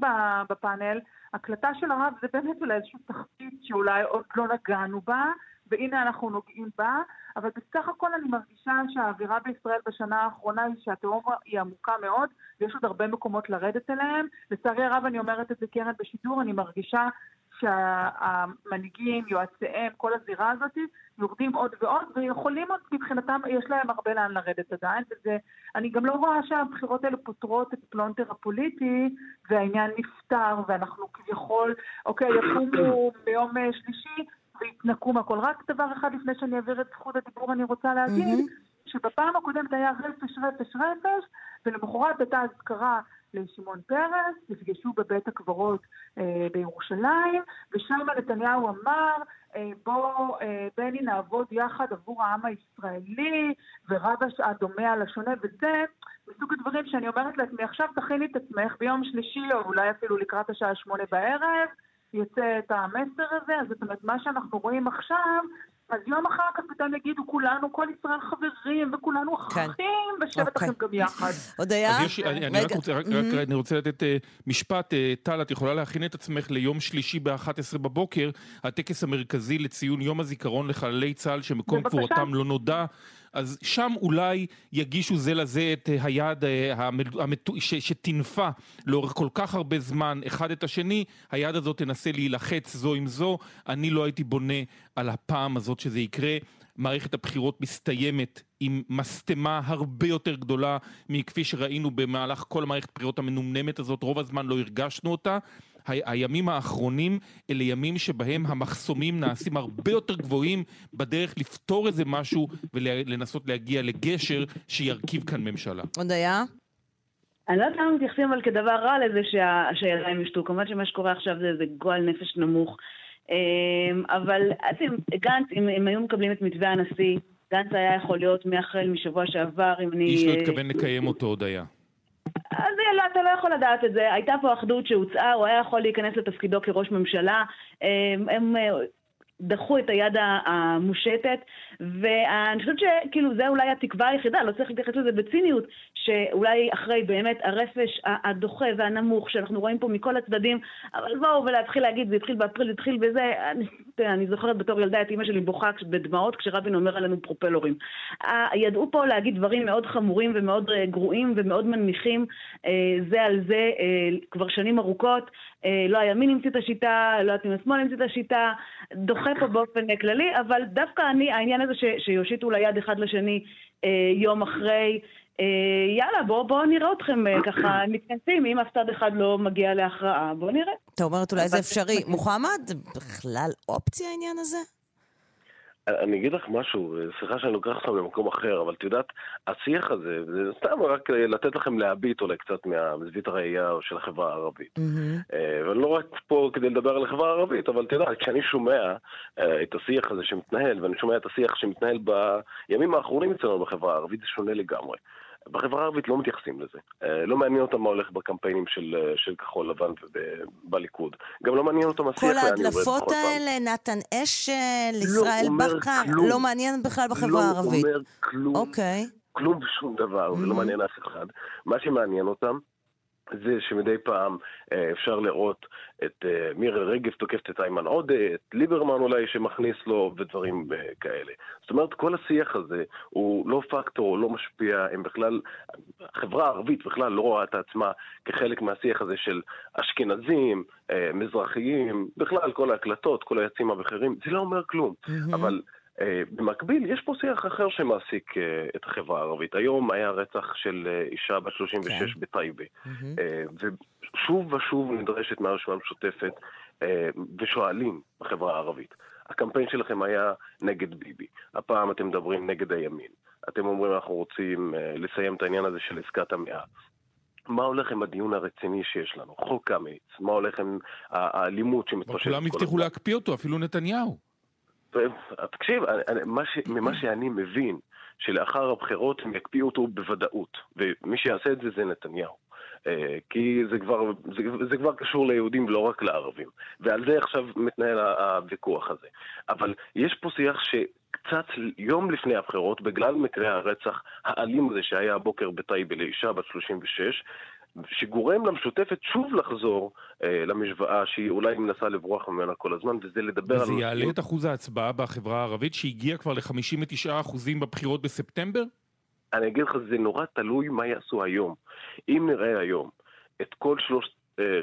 בפאנל, הקלטה של הרב זה באמת אולי איזושהי תחתית שאולי עוד לא נגענו בה. והנה אנחנו נוגעים בה, אבל בסך הכל אני מרגישה שהאווירה בישראל בשנה האחרונה היא שהתהום היא עמוקה מאוד, ויש עוד הרבה מקומות לרדת אליהם. לצערי הרב, אני אומרת את זה קרן בשידור, אני מרגישה שהמנהיגים, יועציהם, כל הזירה הזאת, יורדים עוד ועוד, ויכולים עוד, מבחינתם, יש להם הרבה לאן לרדת עדיין, וזה, אני גם לא רואה שהבחירות האלה פותרות את הפלונטר הפוליטי, והעניין נפתר, ואנחנו כביכול, אוקיי, יקומו ביום שלישי, והתנקו מהכל. רק דבר אחד לפני שאני אעביר את זכות הדיבור אני רוצה להגיד, mm-hmm. שבפעם הקודמת היה רפש, רפש, רפש, ולמחרת הייתה אזכרה לשמעון פרס, נפגשו בבית הקברות אה, בירושלים, ושם נתניהו אמר, אה, בוא אה, בני נעבוד יחד עבור העם הישראלי, ורב הדומה על השונה, וזה מסוג הדברים שאני אומרת לעצמי, עכשיו תכיני את עצמך ביום שלישי, או אולי אפילו לקראת השעה שמונה בערב, יוצא את המסר הזה, אז זאת אומרת, מה שאנחנו רואים עכשיו, אז יום אחר כך פתאום יגידו כולנו, כל ישראל חברים, וכולנו כן. אחים, ושבת אוקיי. לכם גם יחד. [LAUGHS] הודיה? אני רק רוצה, רק, רק, אני רוצה לתת uh, משפט. Uh, טל, את יכולה להכין את עצמך ליום שלישי ב-11 בבוקר, הטקס המרכזי לציון יום הזיכרון לחללי צה"ל שמקום קבורתם לא נודע. אז שם אולי יגישו זה לזה את אה, היד אה, שטינפה לאורך כל כך הרבה זמן אחד את השני, היד הזאת תנסה להילחץ זו עם זו, אני לא הייתי בונה על הפעם הזאת שזה יקרה. מערכת הבחירות מסתיימת עם משטמה הרבה יותר גדולה מכפי שראינו במהלך כל המערכת הבחירות המנומנמת הזאת, רוב הזמן לא הרגשנו אותה. הימים האחרונים אלה ימים שבהם המחסומים נעשים הרבה יותר גבוהים בדרך לפתור איזה משהו ולנסות להגיע לגשר שירכיב כאן ממשלה. עוד היה? אני לא יודעת למה מתייחסים אבל כדבר רע לזה שהידיים ישתו. כמובן שמה שקורה עכשיו זה, זה גועל נפש נמוך. אמ, אבל גנץ, אם הם היו מקבלים את מתווה הנשיא, גנץ היה יכול להיות מהחל משבוע שעבר, אם אני... איש לא התכוון לקיים אותו עוד היה. לא, אתה לא יכול לדעת את זה. הייתה פה אחדות שהוצעה, הוא היה יכול להיכנס לתפקידו כראש ממשלה. הם, הם דחו את היד המושטת, ואני חושבת שכאילו זה אולי התקווה היחידה, לא צריך להתייחס לזה בציניות, שאולי אחרי באמת הרפש הדוחה והנמוך שאנחנו רואים פה מכל הצדדים, אבל בואו ולהתחיל להגיד, זה התחיל באפריל, זה התחיל בזה, אני, אני זוכרת בתור ילדה את אימא שלי בוכה בדמעות כשרבין אומר עלינו פרופלורים. ידעו פה להגיד דברים מאוד חמורים ומאוד אה, גרועים ומאוד מנמיכים אה, זה על זה אה, כבר שנים ארוכות. לא הימין המציא את השיטה, לא יודעת אם השמאל המציא את השיטה, דוחה פה באופן כללי, אבל דווקא אני, העניין הזה ש, שיושיטו ליד אחד לשני יום אחרי, אה, יאללה, בואו בוא נראה אתכם אה, ככה [COUGHS] מתכנסים, אם אף צד אחד לא מגיע להכרעה, בואו נראה. אתה אומרת אולי זה אפשרי. מוחמד, בכלל אופציה העניין הזה? אני אגיד לך משהו, סליחה שאני לוקח אותך במקום אחר, אבל את יודעת, השיח הזה, זה סתם רק לתת לכם להביט אולי קצת מזווית הראייה של החברה הערבית. Mm-hmm. ואני לא רק פה כדי לדבר על החברה הערבית, אבל את יודעת, כשאני שומע את השיח הזה שמתנהל, ואני שומע את השיח שמתנהל בימים האחרונים אצלנו בחברה הערבית, זה שונה לגמרי. בחברה הערבית לא מתייחסים לזה. אה, לא מעניין אותם מה הולך בקמפיינים של, אה, של כחול לבן ובליכוד. גם לא מעניין אותם השיח. כל ההדלפות האלה, נתן אשל, לא ישראל בכר, לא מעניין בכלל בחברה לא הערבית. לא אומר כלום. אוקיי. כלום ושום דבר, זה לא mm-hmm. מעניין אף אחד. מה שמעניין אותם זה שמדי פעם אה, אפשר לראות את אה, מירי רגב תוקפת את איימן עודה, את ליברמן אולי שמכניס לו ודברים אה, כאלה. זאת אומרת, כל השיח הזה הוא לא פקטור, הוא לא משפיע, הם בכלל, החברה הערבית בכלל לא רואה את עצמה כחלק מהשיח הזה של אשכנזים, מזרחיים, בכלל כל ההקלטות, כל היצים הבכירים, זה לא אומר כלום. אבל במקביל, יש פה שיח אחר שמעסיק אה, את החברה הערבית. היום היה רצח של אה, אישה בת 36 כן. בטייבה, mm-hmm. ושוב ושוב נדרשת מהרשימה המשותפת, ושואלים בחברה הערבית. הקמפיין שלכם היה נגד ביבי, הפעם אתם מדברים נגד הימין. אתם אומרים אנחנו רוצים לסיים את העניין הזה של עסקת המאה. מה הולך עם הדיון הרציני שיש לנו? חוק קמיניץ, מה הולך עם האלימות שמתפשטת? כולם הבטיחו להקפיא אותו, אפילו נתניהו. תקשיב, ממה שאני מבין, שלאחר הבחירות הם יקפיאו אותו בוודאות, ומי שיעשה את זה זה נתניהו. אה, כי זה כבר, זה, זה כבר קשור ליהודים ולא רק לערבים. ועל זה עכשיו מתנהל הוויכוח הזה. אבל יש פה שיח שקצת יום לפני הבחירות, בגלל מקרה הרצח האלים הזה שהיה הבוקר בטייבה לאישה בת 36, שגורם למשותפת שוב לחזור אה, למשוואה שהיא אולי מנסה לברוח ממנה כל הזמן, וזה לדבר וזה על... וזה יעלה את אחוז ההצבעה בחברה הערבית, שהגיע כבר ל-59% בבחירות בספטמבר? אני אגיד לך, זה נורא תלוי מה יעשו היום. אם נראה היום את כל שלושת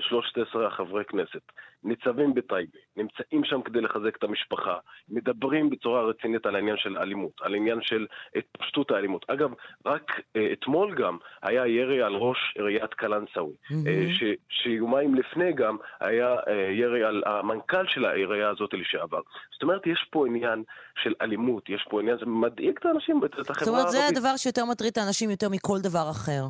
13 החברי כנסת ניצבים בטייבה, נמצאים שם כדי לחזק את המשפחה, מדברים בצורה רצינית על העניין של אלימות, על העניין של התפשטות האלימות. אגב, רק אה, אתמול גם היה ירי על ראש עיריית קלנסאווי, mm-hmm. שיומיים לפני גם היה אה, ירי על המנכ"ל של העירייה הזאת לשעבר. זאת אומרת, יש פה עניין של אלימות, יש פה עניין, זה מדאיג את האנשים, את החברה הערבית. זאת אומרת, זה הדבר שיותר מטריד את האנשים יותר מכל דבר אחר.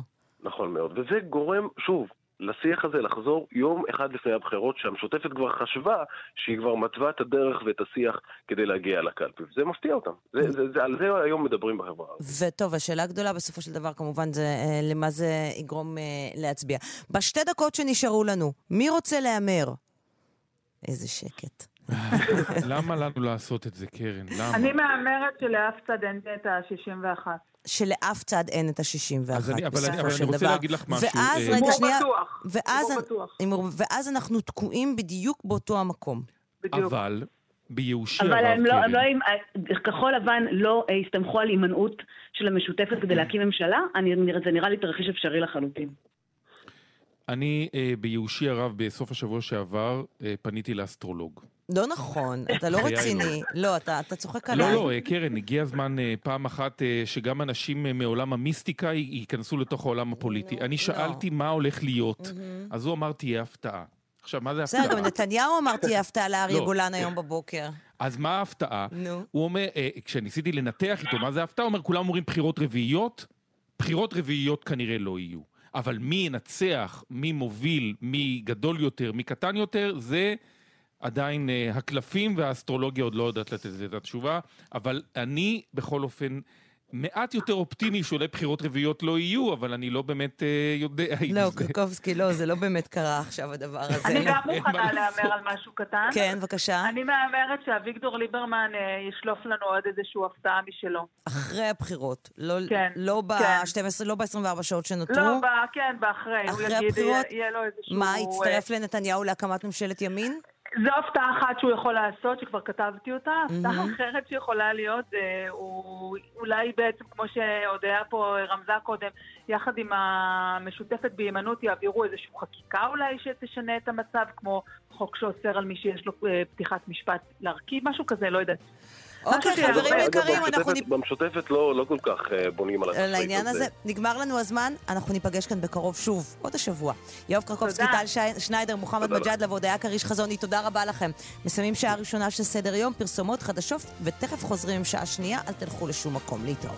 נכון מאוד, וזה גורם, שוב, לשיח הזה לחזור יום אחד לפני הבחירות, שהמשותפת כבר חשבה שהיא כבר מתווה את הדרך ואת השיח כדי להגיע לקלפי. וזה מפתיע אותם. זה, זה, זה, על זה היום מדברים בחברה הערבית. וטוב, השאלה הגדולה בסופו של דבר כמובן זה אה, למה זה יגרום אה, להצביע. בשתי דקות שנשארו לנו, מי רוצה להמר? איזה שקט. [LAUGHS] למה לנו לעשות את זה, קרן? למה? אני מהמרת שלאף צד אין את ה-61. שלאף צד אין את ה-61 בסופו אני, אבל אני, אבל אני רוצה להגיד לך משהו. ואז, אה, רגע, שנייה, ואז, ואז אנחנו תקועים בדיוק באותו המקום. בדיוק. אבל ביאושי אבל הם לא, הם לא, כחול לבן לא הסתמכו על הימנעות של המשותפת כדי להקים ממשלה, אני, זה נראה לי תרחיש אפשרי לחלוטין. אני אה, בייאושי הרב בסוף השבוע שעבר אה, פניתי לאסטרולוג. לא נכון, אתה לא [LAUGHS] רציני. לא, אתה, אתה צוחק לא, עליי. לא, לא, קרן, הגיע הזמן אה, פעם אחת אה, שגם אנשים מעולם המיסטיקה ייכנסו לתוך העולם הפוליטי. אני שאלתי מה הולך להיות, אז הוא אמר תהיה הפתעה. עכשיו, מה זה הפתעה? בסדר, גם נתניהו אמר תהיה הפתעה לאריה לא. גולן היום בבוקר. אז מה ההפתעה? נו. הוא אומר, כשניסיתי לנתח איתו מה זה הפתעה, הוא אומר, כולם אומרים בחירות רביעיות, בחירות רביעיות כנראה לא יהיו. אבל מי ינצח, מי מוביל, מי גדול יותר, מי קטן יותר, זה עדיין uh, הקלפים והאסטרולוגיה עוד לא יודעת לתת את התשובה, אבל אני בכל אופן מעט יותר אופטימי שאולי בחירות רביעיות לא יהיו, אבל אני לא באמת uh, יודע אם לא, זה... לא, קרקובסקי, לא, זה לא באמת קרה עכשיו הדבר הזה. אני גם [LAUGHS] מוכנה להמר על משהו קטן. כן, בבקשה. אני מהמרת שאביגדור ליברמן uh, ישלוף לנו עוד איזושהי הפתעה משלו. אחרי הבחירות. לא, כן. לא ב-12, כן. לא ב-24 שעות שנותרו. לא, ב, כן, באחרי. אחרי הבחירות? יהיה לו איזשהו... מה, יצטרף לנתניהו להקמת ממשלת ימין? זו הפתעה אחת שהוא יכול לעשות, שכבר כתבתי אותה. הפתעה mm-hmm. אחרת שיכולה להיות, אה, הוא אולי בעצם, כמו שהודיה פה רמזה קודם, יחד עם המשותפת בהימנעות יעבירו איזושהי חקיקה אולי שתשנה את המצב, כמו חוק שאוסר על מי שיש לו אה, פתיחת משפט להרכיב, משהו כזה, לא יודעת. אוקיי, חברים יקרים, אנחנו... במשותפת לא, לא כל כך אה, בונים על הזה. לעניין הזה. נגמר לנו הזמן, אנחנו ניפגש כאן בקרוב שוב, עוד השבוע. יואב קרקובסקי, טל שניידר, מוחמד מג'אדלה והודיה כריש חזוני, תודה רבה לכם. מסיימים שעה ראשונה של סדר יום, פרסומות חדשות, ותכף חוזרים עם שעה שנייה, אל תלכו לשום מקום להתראות.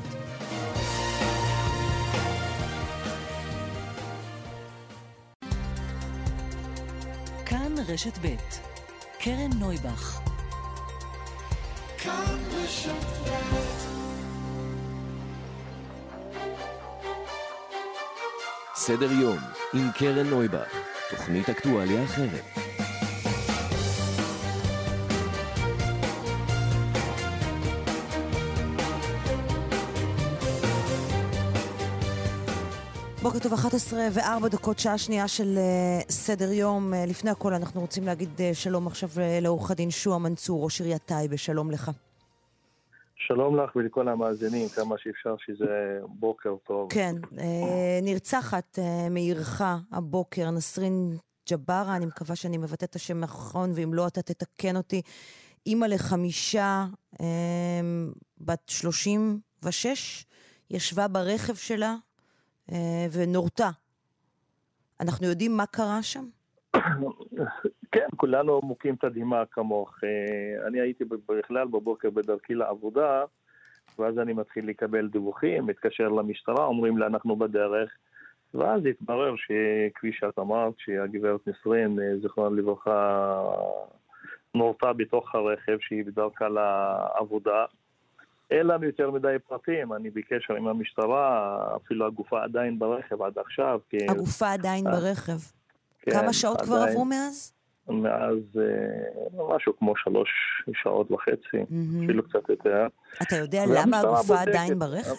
כאן רשת ב' קרן נויבך סדר יום עם קרן נויבך, תוכנית אקטואליה אחרת. בוקר טוב, 11 ו-4 דקות, שעה שנייה של uh, סדר יום. Uh, לפני הכל אנחנו רוצים להגיד uh, שלום עכשיו לעורך הדין שועה מנצור, ראש עיריית טייבה, שלום לך. שלום לך ולכל המאזינים, כמה שאפשר שזה בוקר טוב. כן, נרצחת מעירך הבוקר, נסרין ג'בארה, אני מקווה שאני מבטאת את השם נכון, ואם לא אתה תתקן אותי. אימא לחמישה, בת 36, ישבה ברכב שלה, ונורתה. אנחנו יודעים מה קרה שם? כן, כולנו מוכים תדהימה כמוך. אה, אני הייתי בכלל בבוקר בדרכי לעבודה, ואז אני מתחיל לקבל דיווחים, מתקשר למשטרה, אומרים לה אנחנו בדרך, ואז התברר שכפי שאת אמרת, שהגברת נסרין, אה, זיכרונה לברכה, נורתה בתוך הרכב שהיא בדרכה לעבודה. אין לנו יותר מדי פרטים, אני בקשר עם המשטרה, אפילו הגופה עדיין ברכב עד עכשיו. כי... הגופה עדיין אה, ברכב. כן, כמה שעות עדיין, כבר עברו מאז? מאז אה, משהו כמו שלוש שעות וחצי, mm-hmm. אפילו קצת יותר. אתה יודע למה הגופה בודקת, עדיין ברכב?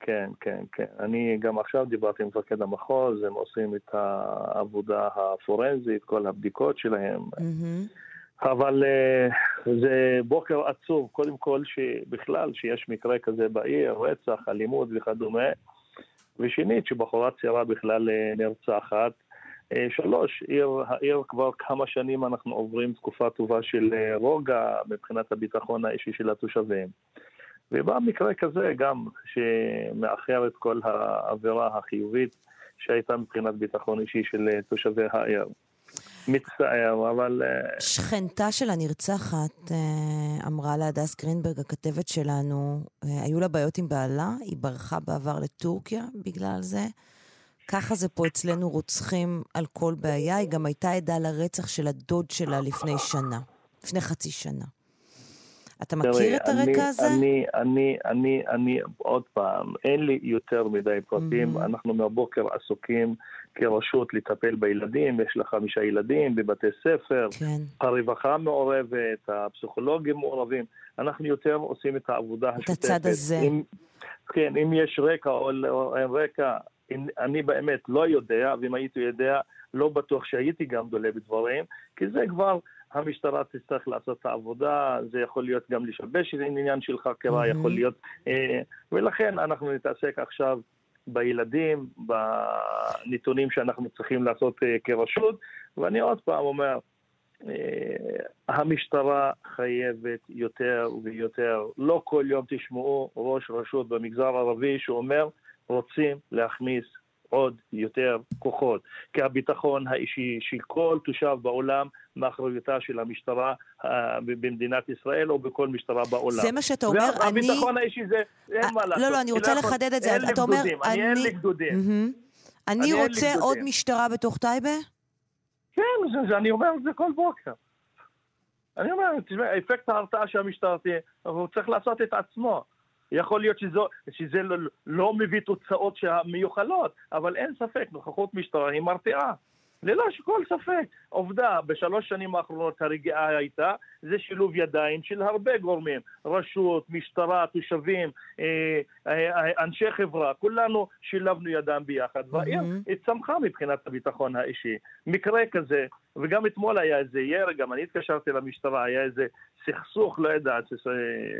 כן, כן, כן. אני גם עכשיו דיברתי עם מפקד המחוז, הם עושים את העבודה הפורנזית, כל הבדיקות שלהם. Mm-hmm. אבל uh, זה בוקר עצוב, קודם כל שבכלל שיש מקרה כזה בעיר, רצח, אלימות וכדומה, ושנית שבחורה צעירה בכלל uh, נרצחת, שלוש, עיר, העיר כבר כמה שנים אנחנו עוברים תקופה טובה של רוגע מבחינת הביטחון האישי של התושבים. ובא מקרה כזה גם שמאחר את כל האווירה החיובית שהייתה מבחינת ביטחון אישי של תושבי העיר. מצטער, אבל... אה, שכנתה של הנרצחת אה, אמרה להדס גרינברג, הכתבת שלנו, אה, היו לה בעיות עם בעלה, היא ברחה בעבר לטורקיה בגלל זה. ככה זה פה אצלנו רוצחים על כל בעיה. היא גם הייתה עדה לרצח של הדוד שלה לפני שנה, לפני חצי שנה. אתה מכיר את הרקע אני, הזה? אני, אני, אני, אני, עוד פעם, אין לי יותר מדי פרטים. Mm-hmm. אנחנו מהבוקר עסוקים כרשות לטפל בילדים, יש לך חמישה ילדים בבתי ספר, כן. הרווחה מעורבת, הפסיכולוגים מעורבים. אנחנו יותר עושים את העבודה השותפת. את הצד הזה. אם, כן, אם יש רקע או אין רקע, אני באמת לא יודע, ואם הייתי יודע, לא בטוח שהייתי גם דולה בדברים, כי זה כבר... המשטרה תצטרך לעשות את העבודה, זה יכול להיות גם לשבש את העניין של חקירה, mm-hmm. יכול להיות... אה, ולכן אנחנו נתעסק עכשיו בילדים, בנתונים שאנחנו צריכים לעשות אה, כרשות, ואני עוד פעם אומר, אה, המשטרה חייבת יותר ויותר. לא כל יום תשמעו ראש רשות במגזר הערבי שאומר רוצים להכניס עוד יותר כוחות. כי הביטחון האישי של כל תושב בעולם מאחריותה של המשטרה uh, במדינת ישראל או בכל משטרה בעולם. זה מה שאתה אומר, אני... והביטחון האישי זה, אין אה, מה לעשות. לא, לא, אני רוצה לחדד את זה. אתה אומר, אני... אין לי גדודים. אני רוצה עוד משטרה בתוך טייבה? כן, אני אומר את זה כל בוקר. אני אומר, תשמע, אפקט ההרתעה שהמשטרה תהיה, הוא צריך לעשות את עצמו. יכול להיות שזו, שזה לא, לא מביא תוצאות מיוחלות, אבל אין ספק, נוכחות משטרה היא מרתיעה. ללא כל ספק. עובדה, בשלוש שנים האחרונות הרגיעה הייתה, זה שילוב ידיים של הרבה גורמים, רשות, משטרה, תושבים, אה, אה, אנשי חברה, כולנו שילבנו ידיים ביחד, והעיר mm-hmm. צמחה מבחינת הביטחון האישי. מקרה כזה, וגם אתמול היה איזה ירי, גם אני התקשרתי למשטרה, היה איזה סכסוך, לא יודעת,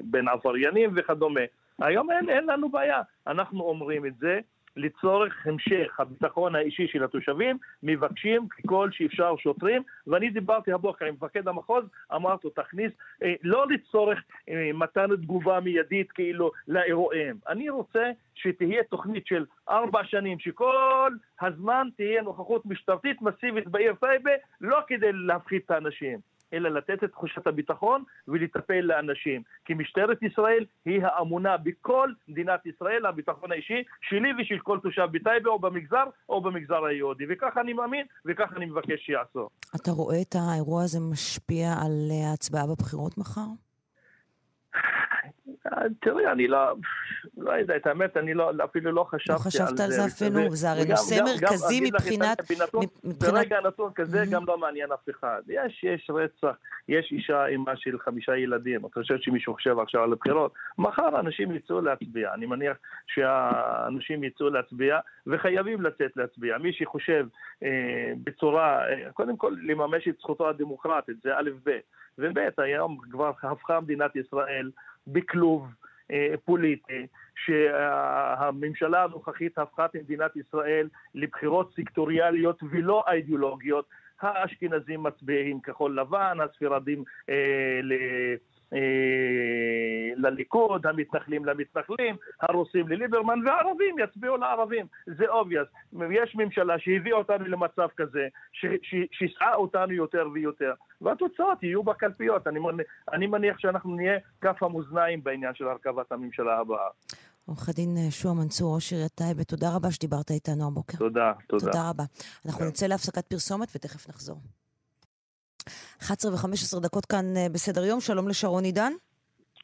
בין עבריינים וכדומה. היום אין, אין לנו בעיה, אנחנו אומרים את זה. לצורך המשך הביטחון האישי של התושבים, מבקשים ככל שאפשר שוטרים, ואני דיברתי הבוקר עם מפקד המחוז, אמרתי לו, תכניס, אה, לא לצורך אה, מתן תגובה מיידית כאילו לאירועים. אני רוצה שתהיה תוכנית של ארבע שנים, שכל הזמן תהיה נוכחות משטרתית מסיבית בעיר טייבה, לא כדי להפחית את האנשים. אלא לתת את תחושת הביטחון ולטפל לאנשים. כי משטרת ישראל היא האמונה בכל מדינת ישראל, הביטחון האישי שלי ושל כל תושב בטייבה או במגזר או במגזר היהודי. וכך אני מאמין וכך אני מבקש שיעשו. אתה רואה את האירוע הזה משפיע על ההצבעה בבחירות מחר? תראי, אני לא, לא יודע, את האמת, אני לא, אפילו לא חשבתי על זה. לא חשבת על זה אפילו, זה הרי נושא מרכזי מבחינת... ברגע נתון כזה גם לא מעניין אף אחד. יש, יש רצח, יש אישה אימה של חמישה ילדים. את חושבת שמישהו חושב עכשיו על הבחירות? מחר אנשים יצאו להצביע. אני מניח שהאנשים יצאו להצביע, וחייבים לצאת להצביע. מי שחושב אה, בצורה, אה, קודם כל לממש את זכותו הדמוקרטית, זה א' ב'. וב' היום כבר הפכה מדינת ישראל בכלוב אה, פוליטי, שהממשלה הנוכחית הפכה את מדינת ישראל לבחירות סקטוריאליות ולא אידיאולוגיות. האשכנזים מצביעים כחול לבן, הספרדים אה, אה, לליכוד, המתנחלים למתנחלים, הרוסים לליברמן, והערבים יצביעו לערבים. זה obvious. יש ממשלה שהביאה אותנו למצב כזה, ששיסעה אותנו יותר ויותר, והתוצאות יהיו בקלפיות. אני, אני מניח שאנחנו נהיה כף המאזניים בעניין של הרכבת הממשלה הבאה. עורך הדין אה, שועה מנצור, ראש עיריית טייבה, תודה רבה שדיברת איתנו הבוקר. תודה, תודה. תודה רבה. אנחנו נצא להפסקת פרסומת ותכף נחזור. 11 ו-15 דקות כאן אה, בסדר יום, שלום לשרון עידן.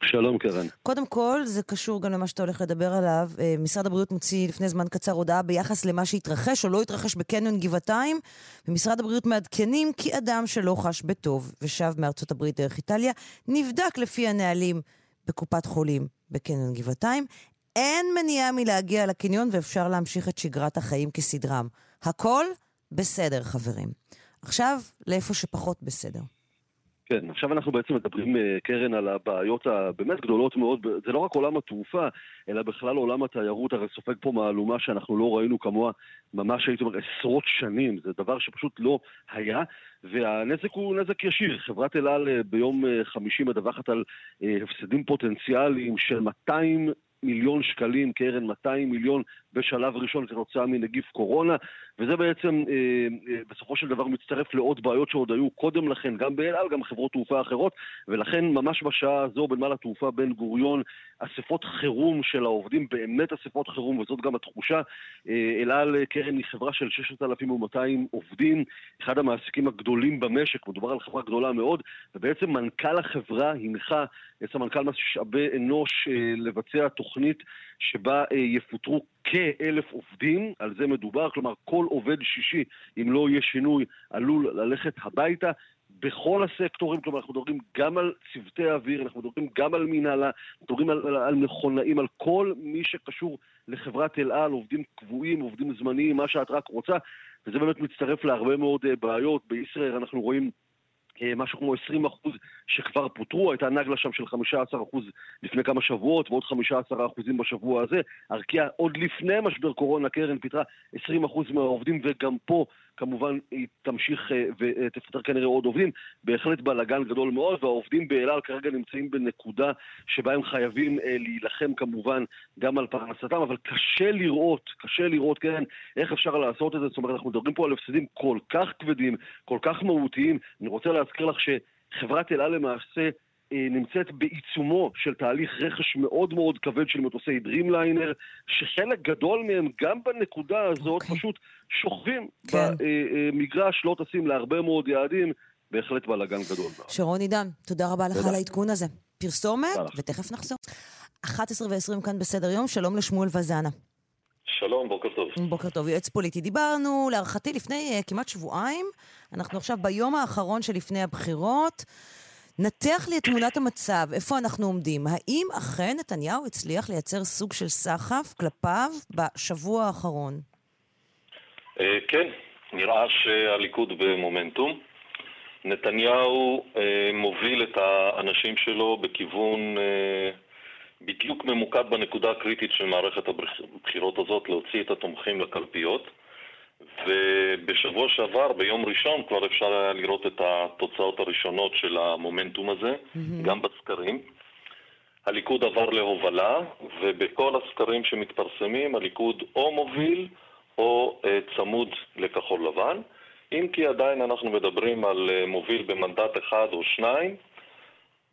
שלום קרן. קודם כל, זה קשור גם למה שאתה הולך לדבר עליו. אה, משרד הבריאות מוציא לפני זמן קצר הודעה ביחס למה שהתרחש או לא התרחש בקניון גבעתיים, ומשרד הבריאות מעדכנים כי אדם שלא חש בטוב ושב מארצות הברית דרך איטליה, נבדק לפי הנהלים בקופת חולים בקניון גבעתיים. אין מניעה מלהגיע לקניון ואפשר להמשיך את שגרת החיים כסדרם. הכל בסדר, חברים. עכשיו, לאיפה שפחות בסדר. כן, עכשיו אנחנו בעצם מדברים, אה, קרן, על הבעיות הבאמת גדולות מאוד, זה לא רק עולם התעופה, אלא בכלל עולם התיירות, הרי סופג פה מהלומה שאנחנו לא ראינו כמוה ממש, הייתי אומר, עשרות שנים, זה דבר שפשוט לא היה, והנזק הוא נזק ישיר. חברת אל על אה, ביום אה, חמישי מדווחת על הפסדים פוטנציאליים של 200 מיליון שקלים, קרן 200 מיליון בשלב ראשון כתוצאה מנגיף קורונה, וזה בעצם אה, אה, בסופו של דבר מצטרף לעוד בעיות שעוד היו קודם לכן, גם באל על, גם חברות תעופה אחרות, ולכן ממש בשעה הזו בנמל התעופה בן גוריון, אספות חירום של העובדים, באמת אספות חירום, וזאת גם התחושה. אה, אל על קרן היא חברה של 6,200 עובדים, אחד המעסיקים הגדולים במשק, מדובר על חברה גדולה מאוד, ובעצם מנכ"ל החברה הנחה את סמנכ"ל משאבי אנוש לבצע תוכנית שבה יפוטרו כאלף עובדים, על זה מדובר, כלומר כל עובד שישי, אם לא יהיה שינוי, עלול ללכת הביתה. בכל הסקטורים, כלומר אנחנו מדברים גם על צוותי אוויר, אנחנו מדברים גם על מנהלה, מדברים על, על, על מכונאים, על כל מי שקשור לחברת אל על, עובדים קבועים, עובדים זמניים, מה שאת רק רוצה, וזה באמת מצטרף להרבה מאוד אה, בעיות. בישראל אנחנו רואים משהו כמו 20 אחוז שכבר פוטרו, הייתה נגלה שם של 15 אחוז לפני כמה שבועות ועוד 15 אחוזים בשבוע הזה. ארקיע עוד לפני משבר קורונה, קרן פיטרה 20 אחוז מהעובדים וגם פה כמובן היא תמשיך אה, ותפטר כנראה עוד עובדים. בהחלט בלאגן גדול מאוד, והעובדים באל על כרגע נמצאים בנקודה שבה הם חייבים אה, להילחם כמובן גם על פרנסתם, אבל קשה לראות, קשה לראות, כן, איך אפשר לעשות את זה. זאת אומרת, אנחנו מדברים פה על הפסדים כל כך כבדים, כל כך מהותיים. אני רוצה להזכיר לך שחברת אל על למעשה אה, נמצאת בעיצומו של תהליך רכש מאוד מאוד כבד של מטוסי דרימליינר, שחלק גדול מהם, גם בנקודה הזאת, okay. אוקיי. פשוט שוכבים כן. במגרש, לא טסים להרבה מאוד יעדים, בהחלט בלאגן גדול. שרון עידן, תודה רבה לך על העדכון הזה. פרסומת, ותכף נחזור. 11 ו-20 כאן בסדר יום, שלום לשמואל וזנה. שלום, בוקר טוב. בוקר טוב, יועץ פוליטי. דיברנו, להערכתי, לפני uh, כמעט שבועיים, אנחנו עכשיו ביום האחרון שלפני הבחירות. נתח לי את תמונת המצב, איפה אנחנו עומדים. האם אכן נתניהו הצליח לייצר סוג של סחף כלפיו בשבוע האחרון? אה, כן, נראה שהליכוד במומנטום. נתניהו אה, מוביל את האנשים שלו בכיוון אה, בדיוק ממוקד בנקודה הקריטית של מערכת הבחירות הזאת, להוציא את התומכים לקלפיות. ובשבוע שעבר, ביום ראשון, כבר אפשר היה לראות את התוצאות הראשונות של המומנטום הזה, mm-hmm. גם בסקרים. הליכוד עבר להובלה, ובכל הסקרים שמתפרסמים הליכוד או מוביל או uh, צמוד לכחול לבן, אם כי עדיין אנחנו מדברים על uh, מוביל במנדט אחד או שניים,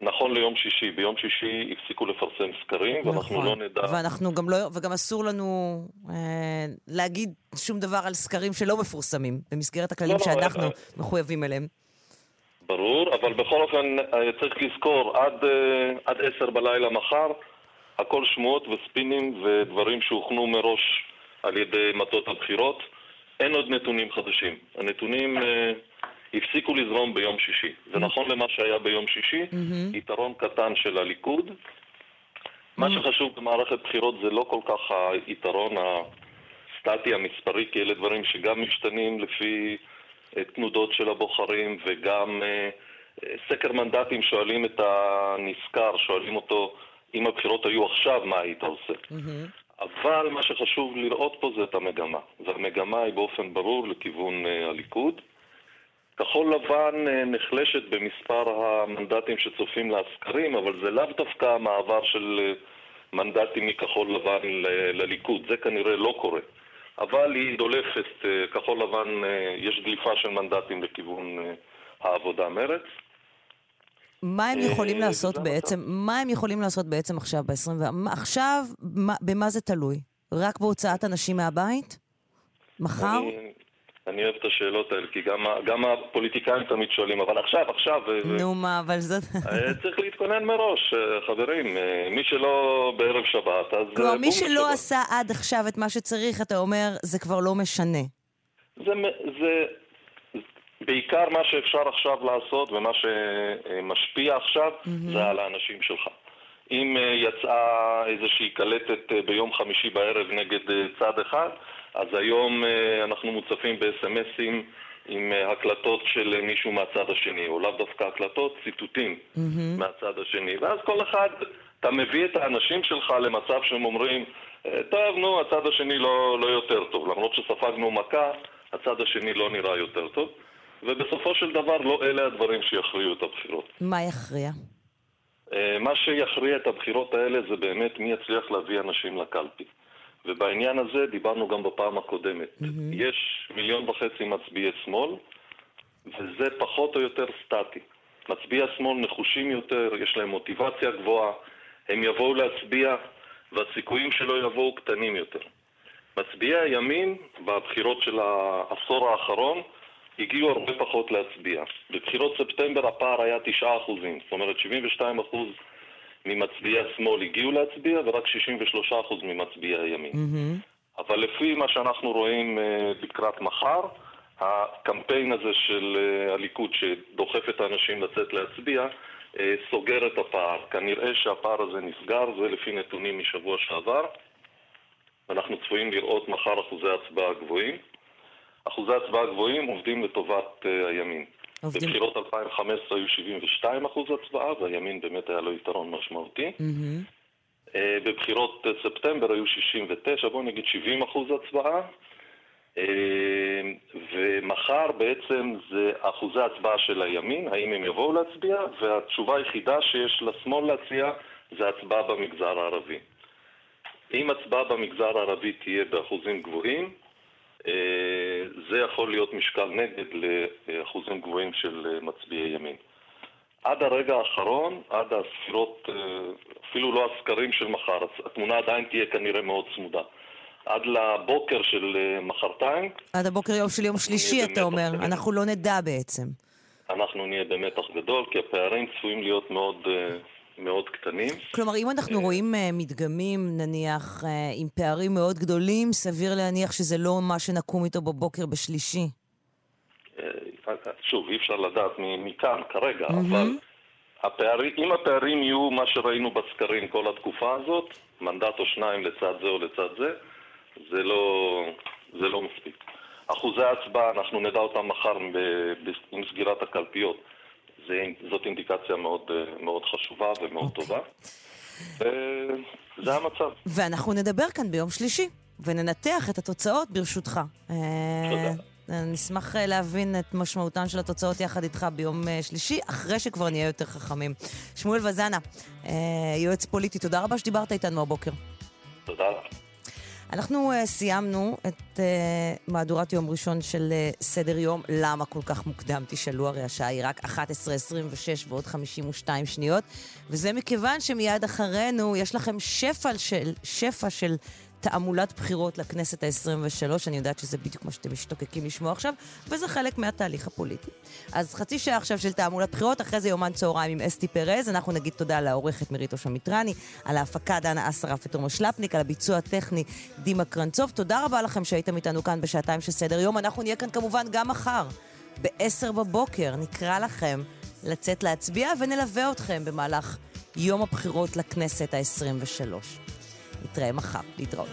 נכון ליום שישי. ביום שישי הפסיקו לפרסם סקרים, נכון. ואנחנו לא נדע... ואנחנו גם לא, וגם אסור לנו אה, להגיד שום דבר על סקרים שלא מפורסמים, במסגרת הכללים לא, לא שאנחנו לא, מחויבים אליהם. ברור, אבל בכל אופן אה, צריך לזכור, עד, אה, עד עשר בלילה מחר, הכל שמועות וספינים ודברים שהוכנו מראש על ידי מטות הבחירות. אין עוד נתונים חדשים. הנתונים... אה, הפסיקו לזרום ביום שישי. זה נכון למה שהיה ביום שישי, יתרון קטן של הליכוד. מה שחשוב במערכת בחירות זה לא כל כך היתרון הסטטי המספרי, כי אלה דברים שגם משתנים לפי אה, תנודות של הבוחרים וגם אה, סקר מנדטים שואלים את הנזכר, שואלים אותו אם הבחירות היו עכשיו, מה היית עושה? אבל מה שחשוב לראות פה זה את המגמה. והמגמה היא באופן ברור לכיוון הליכוד. כחול לבן אה, נחלשת במספר המנדטים שצופים לסקרים, אבל זה לאו דווקא המעבר של אה, מנדטים מכחול לבן לליכוד, זה כנראה לא קורה. אבל היא דולפת, אה, כחול לבן, יש דליפה של מנדטים לכיוון העבודה מרץ. מה הם יכולים לעשות בעצם, מה הם יכולים לעשות בעצם עכשיו, ב-20... עכשיו, במה זה תלוי? רק בהוצאת אנשים מהבית? מחר? אני, אני אוהב את השאלות האלה, כי גם, גם הפוליטיקאים תמיד שואלים, אבל עכשיו, עכשיו... נו, מה, אבל זאת... אה, צריך להתכונן מראש, אה, חברים. אה, מי שלא בערב שבת, אז... כלומר, מי שלא שבת. עשה עד עכשיו את מה שצריך, אתה אומר, זה כבר לא משנה. זה... זה... בעיקר מה שאפשר עכשיו לעשות ומה שמשפיע עכשיו mm-hmm. זה על האנשים שלך. אם יצאה איזושהי קלטת ביום חמישי בערב נגד צד אחד, אז היום אה, אנחנו מוצפים בסמסים עם אה, הקלטות של מישהו מהצד השני, או לאו דווקא הקלטות, ציטוטים mm-hmm. מהצד השני. ואז כל אחד, אתה מביא את האנשים שלך למצב שהם אומרים, אה, טוב, נו, הצד השני לא, לא יותר טוב. למרות שספגנו מכה, הצד השני לא נראה יותר טוב. ובסופו של דבר לא אלה הדברים שיכריעו את הבחירות. מה יכריע? אה, מה שיכריע את הבחירות האלה זה באמת מי יצליח להביא אנשים לקלפי. ובעניין הזה דיברנו גם בפעם הקודמת. Mm-hmm. יש מיליון וחצי מצביעי שמאל, וזה פחות או יותר סטטי. מצביעי השמאל נחושים יותר, יש להם מוטיבציה גבוהה, הם יבואו להצביע, והסיכויים שלא יבואו קטנים יותר. מצביעי הימין, בבחירות של העשור האחרון, הגיעו הרבה פחות להצביע. בבחירות ספטמבר הפער היה 9%, זאת אומרת 72% ממצביעי השמאל הגיעו להצביע ורק 63% ממצביעי הימין. Mm-hmm. אבל לפי מה שאנחנו רואים אה, לקראת מחר, הקמפיין הזה של אה, הליכוד שדוחף את האנשים לצאת להצביע, אה, סוגר את הפער. כנראה שהפער הזה נסגר, זה לפי נתונים משבוע שעבר. אנחנו צפויים לראות מחר אחוזי הצבעה גבוהים. אחוזי הצבעה גבוהים עובדים לטובת הימין. עובדים. בבחירות 2015 היו 72 אחוז הצבעה, והימין באמת היה לו יתרון משמעותי. Mm-hmm. בבחירות uh, ספטמבר היו 69, בואו נגיד 70 אחוז הצבעה. Uh, ומחר בעצם זה אחוזי הצבעה של הימין, האם הם יבואו להצביע, והתשובה היחידה שיש לשמאל להציע זה הצבעה במגזר הערבי. אם הצבעה במגזר הערבי תהיה באחוזים גבוהים, אה, זה יכול להיות משקל נגד לאחוזים גבוהים של אה, מצביעי ימין. עד הרגע האחרון, עד הספירות, אה, אפילו לא הסקרים של מחר, התמונה עדיין תהיה כנראה מאוד צמודה. עד לבוקר של מחרתיים. עד הבוקר יום של יום שלישי, אתה אומר. אנחנו לא נדע בעצם. אנחנו נהיה במתח גדול, כי הפערים צפויים להיות מאוד קטנים. כלומר, אם אנחנו רואים אה, מדגמים, נניח, אה, עם פערים מאוד גדולים, סביר להניח שזה לא מה שנקום איתו בבוקר בשלישי. אה, שוב, אי אפשר לדעת מכאן כרגע, אבל הפערים, אם הפערים יהיו מה שראינו בסקרים כל התקופה הזאת, מנדט או שניים לצד זה או לצד זה, זה לא, זה לא מספיק. אחוזי ההצבעה, אנחנו נדע אותם מחר עם סגירת הקלפיות. זה, זאת אינדיקציה מאוד, אה, מאוד חשובה ומאוד okay. אוקיי. טובה. וזה המצב. ואנחנו נדבר כאן ביום שלישי, וננתח את התוצאות ברשותך. אה, תודה. נשמח אה, להבין את משמעותן של התוצאות יחד איתך ביום שלישי, אחרי שכבר נהיה יותר חכמים. שמואל וזנה, יועץ פוליטי, תודה רבה שדיברת איתנו הבוקר. תודה לך. אנחנו uh, סיימנו את uh, מהדורת יום ראשון של uh, סדר יום. למה כל כך מוקדם? תשאלו, הרי השעה היא רק 11.26 ועוד 52 שניות. וזה מכיוון שמיד אחרינו יש לכם שפע של, שפע של תעמולת בחירות לכנסת ה-23, אני יודעת שזה בדיוק מה שאתם משתוקקים לשמוע עכשיו, וזה חלק מהתהליך הפוליטי. אז חצי שעה עכשיו של תעמולת בחירות, אחרי זה יומן צהריים עם אסתי פרז, אנחנו נגיד תודה לעורכת מירית אושמיטרני, על ההפקה דנה אסרף ותומר שלפניק, על הביצוע הטכני דימה קרנצוב. תודה רבה לכם שהייתם איתנו כאן בשעתיים של סדר יום. אנחנו נהיה כאן כמובן גם מחר, ב-10 בבוקר, נקרא לכם לצאת להצביע ונלווה אתכם במהלך יום הבחירות לכנסת ה-23. נתראה מחר, להתראות.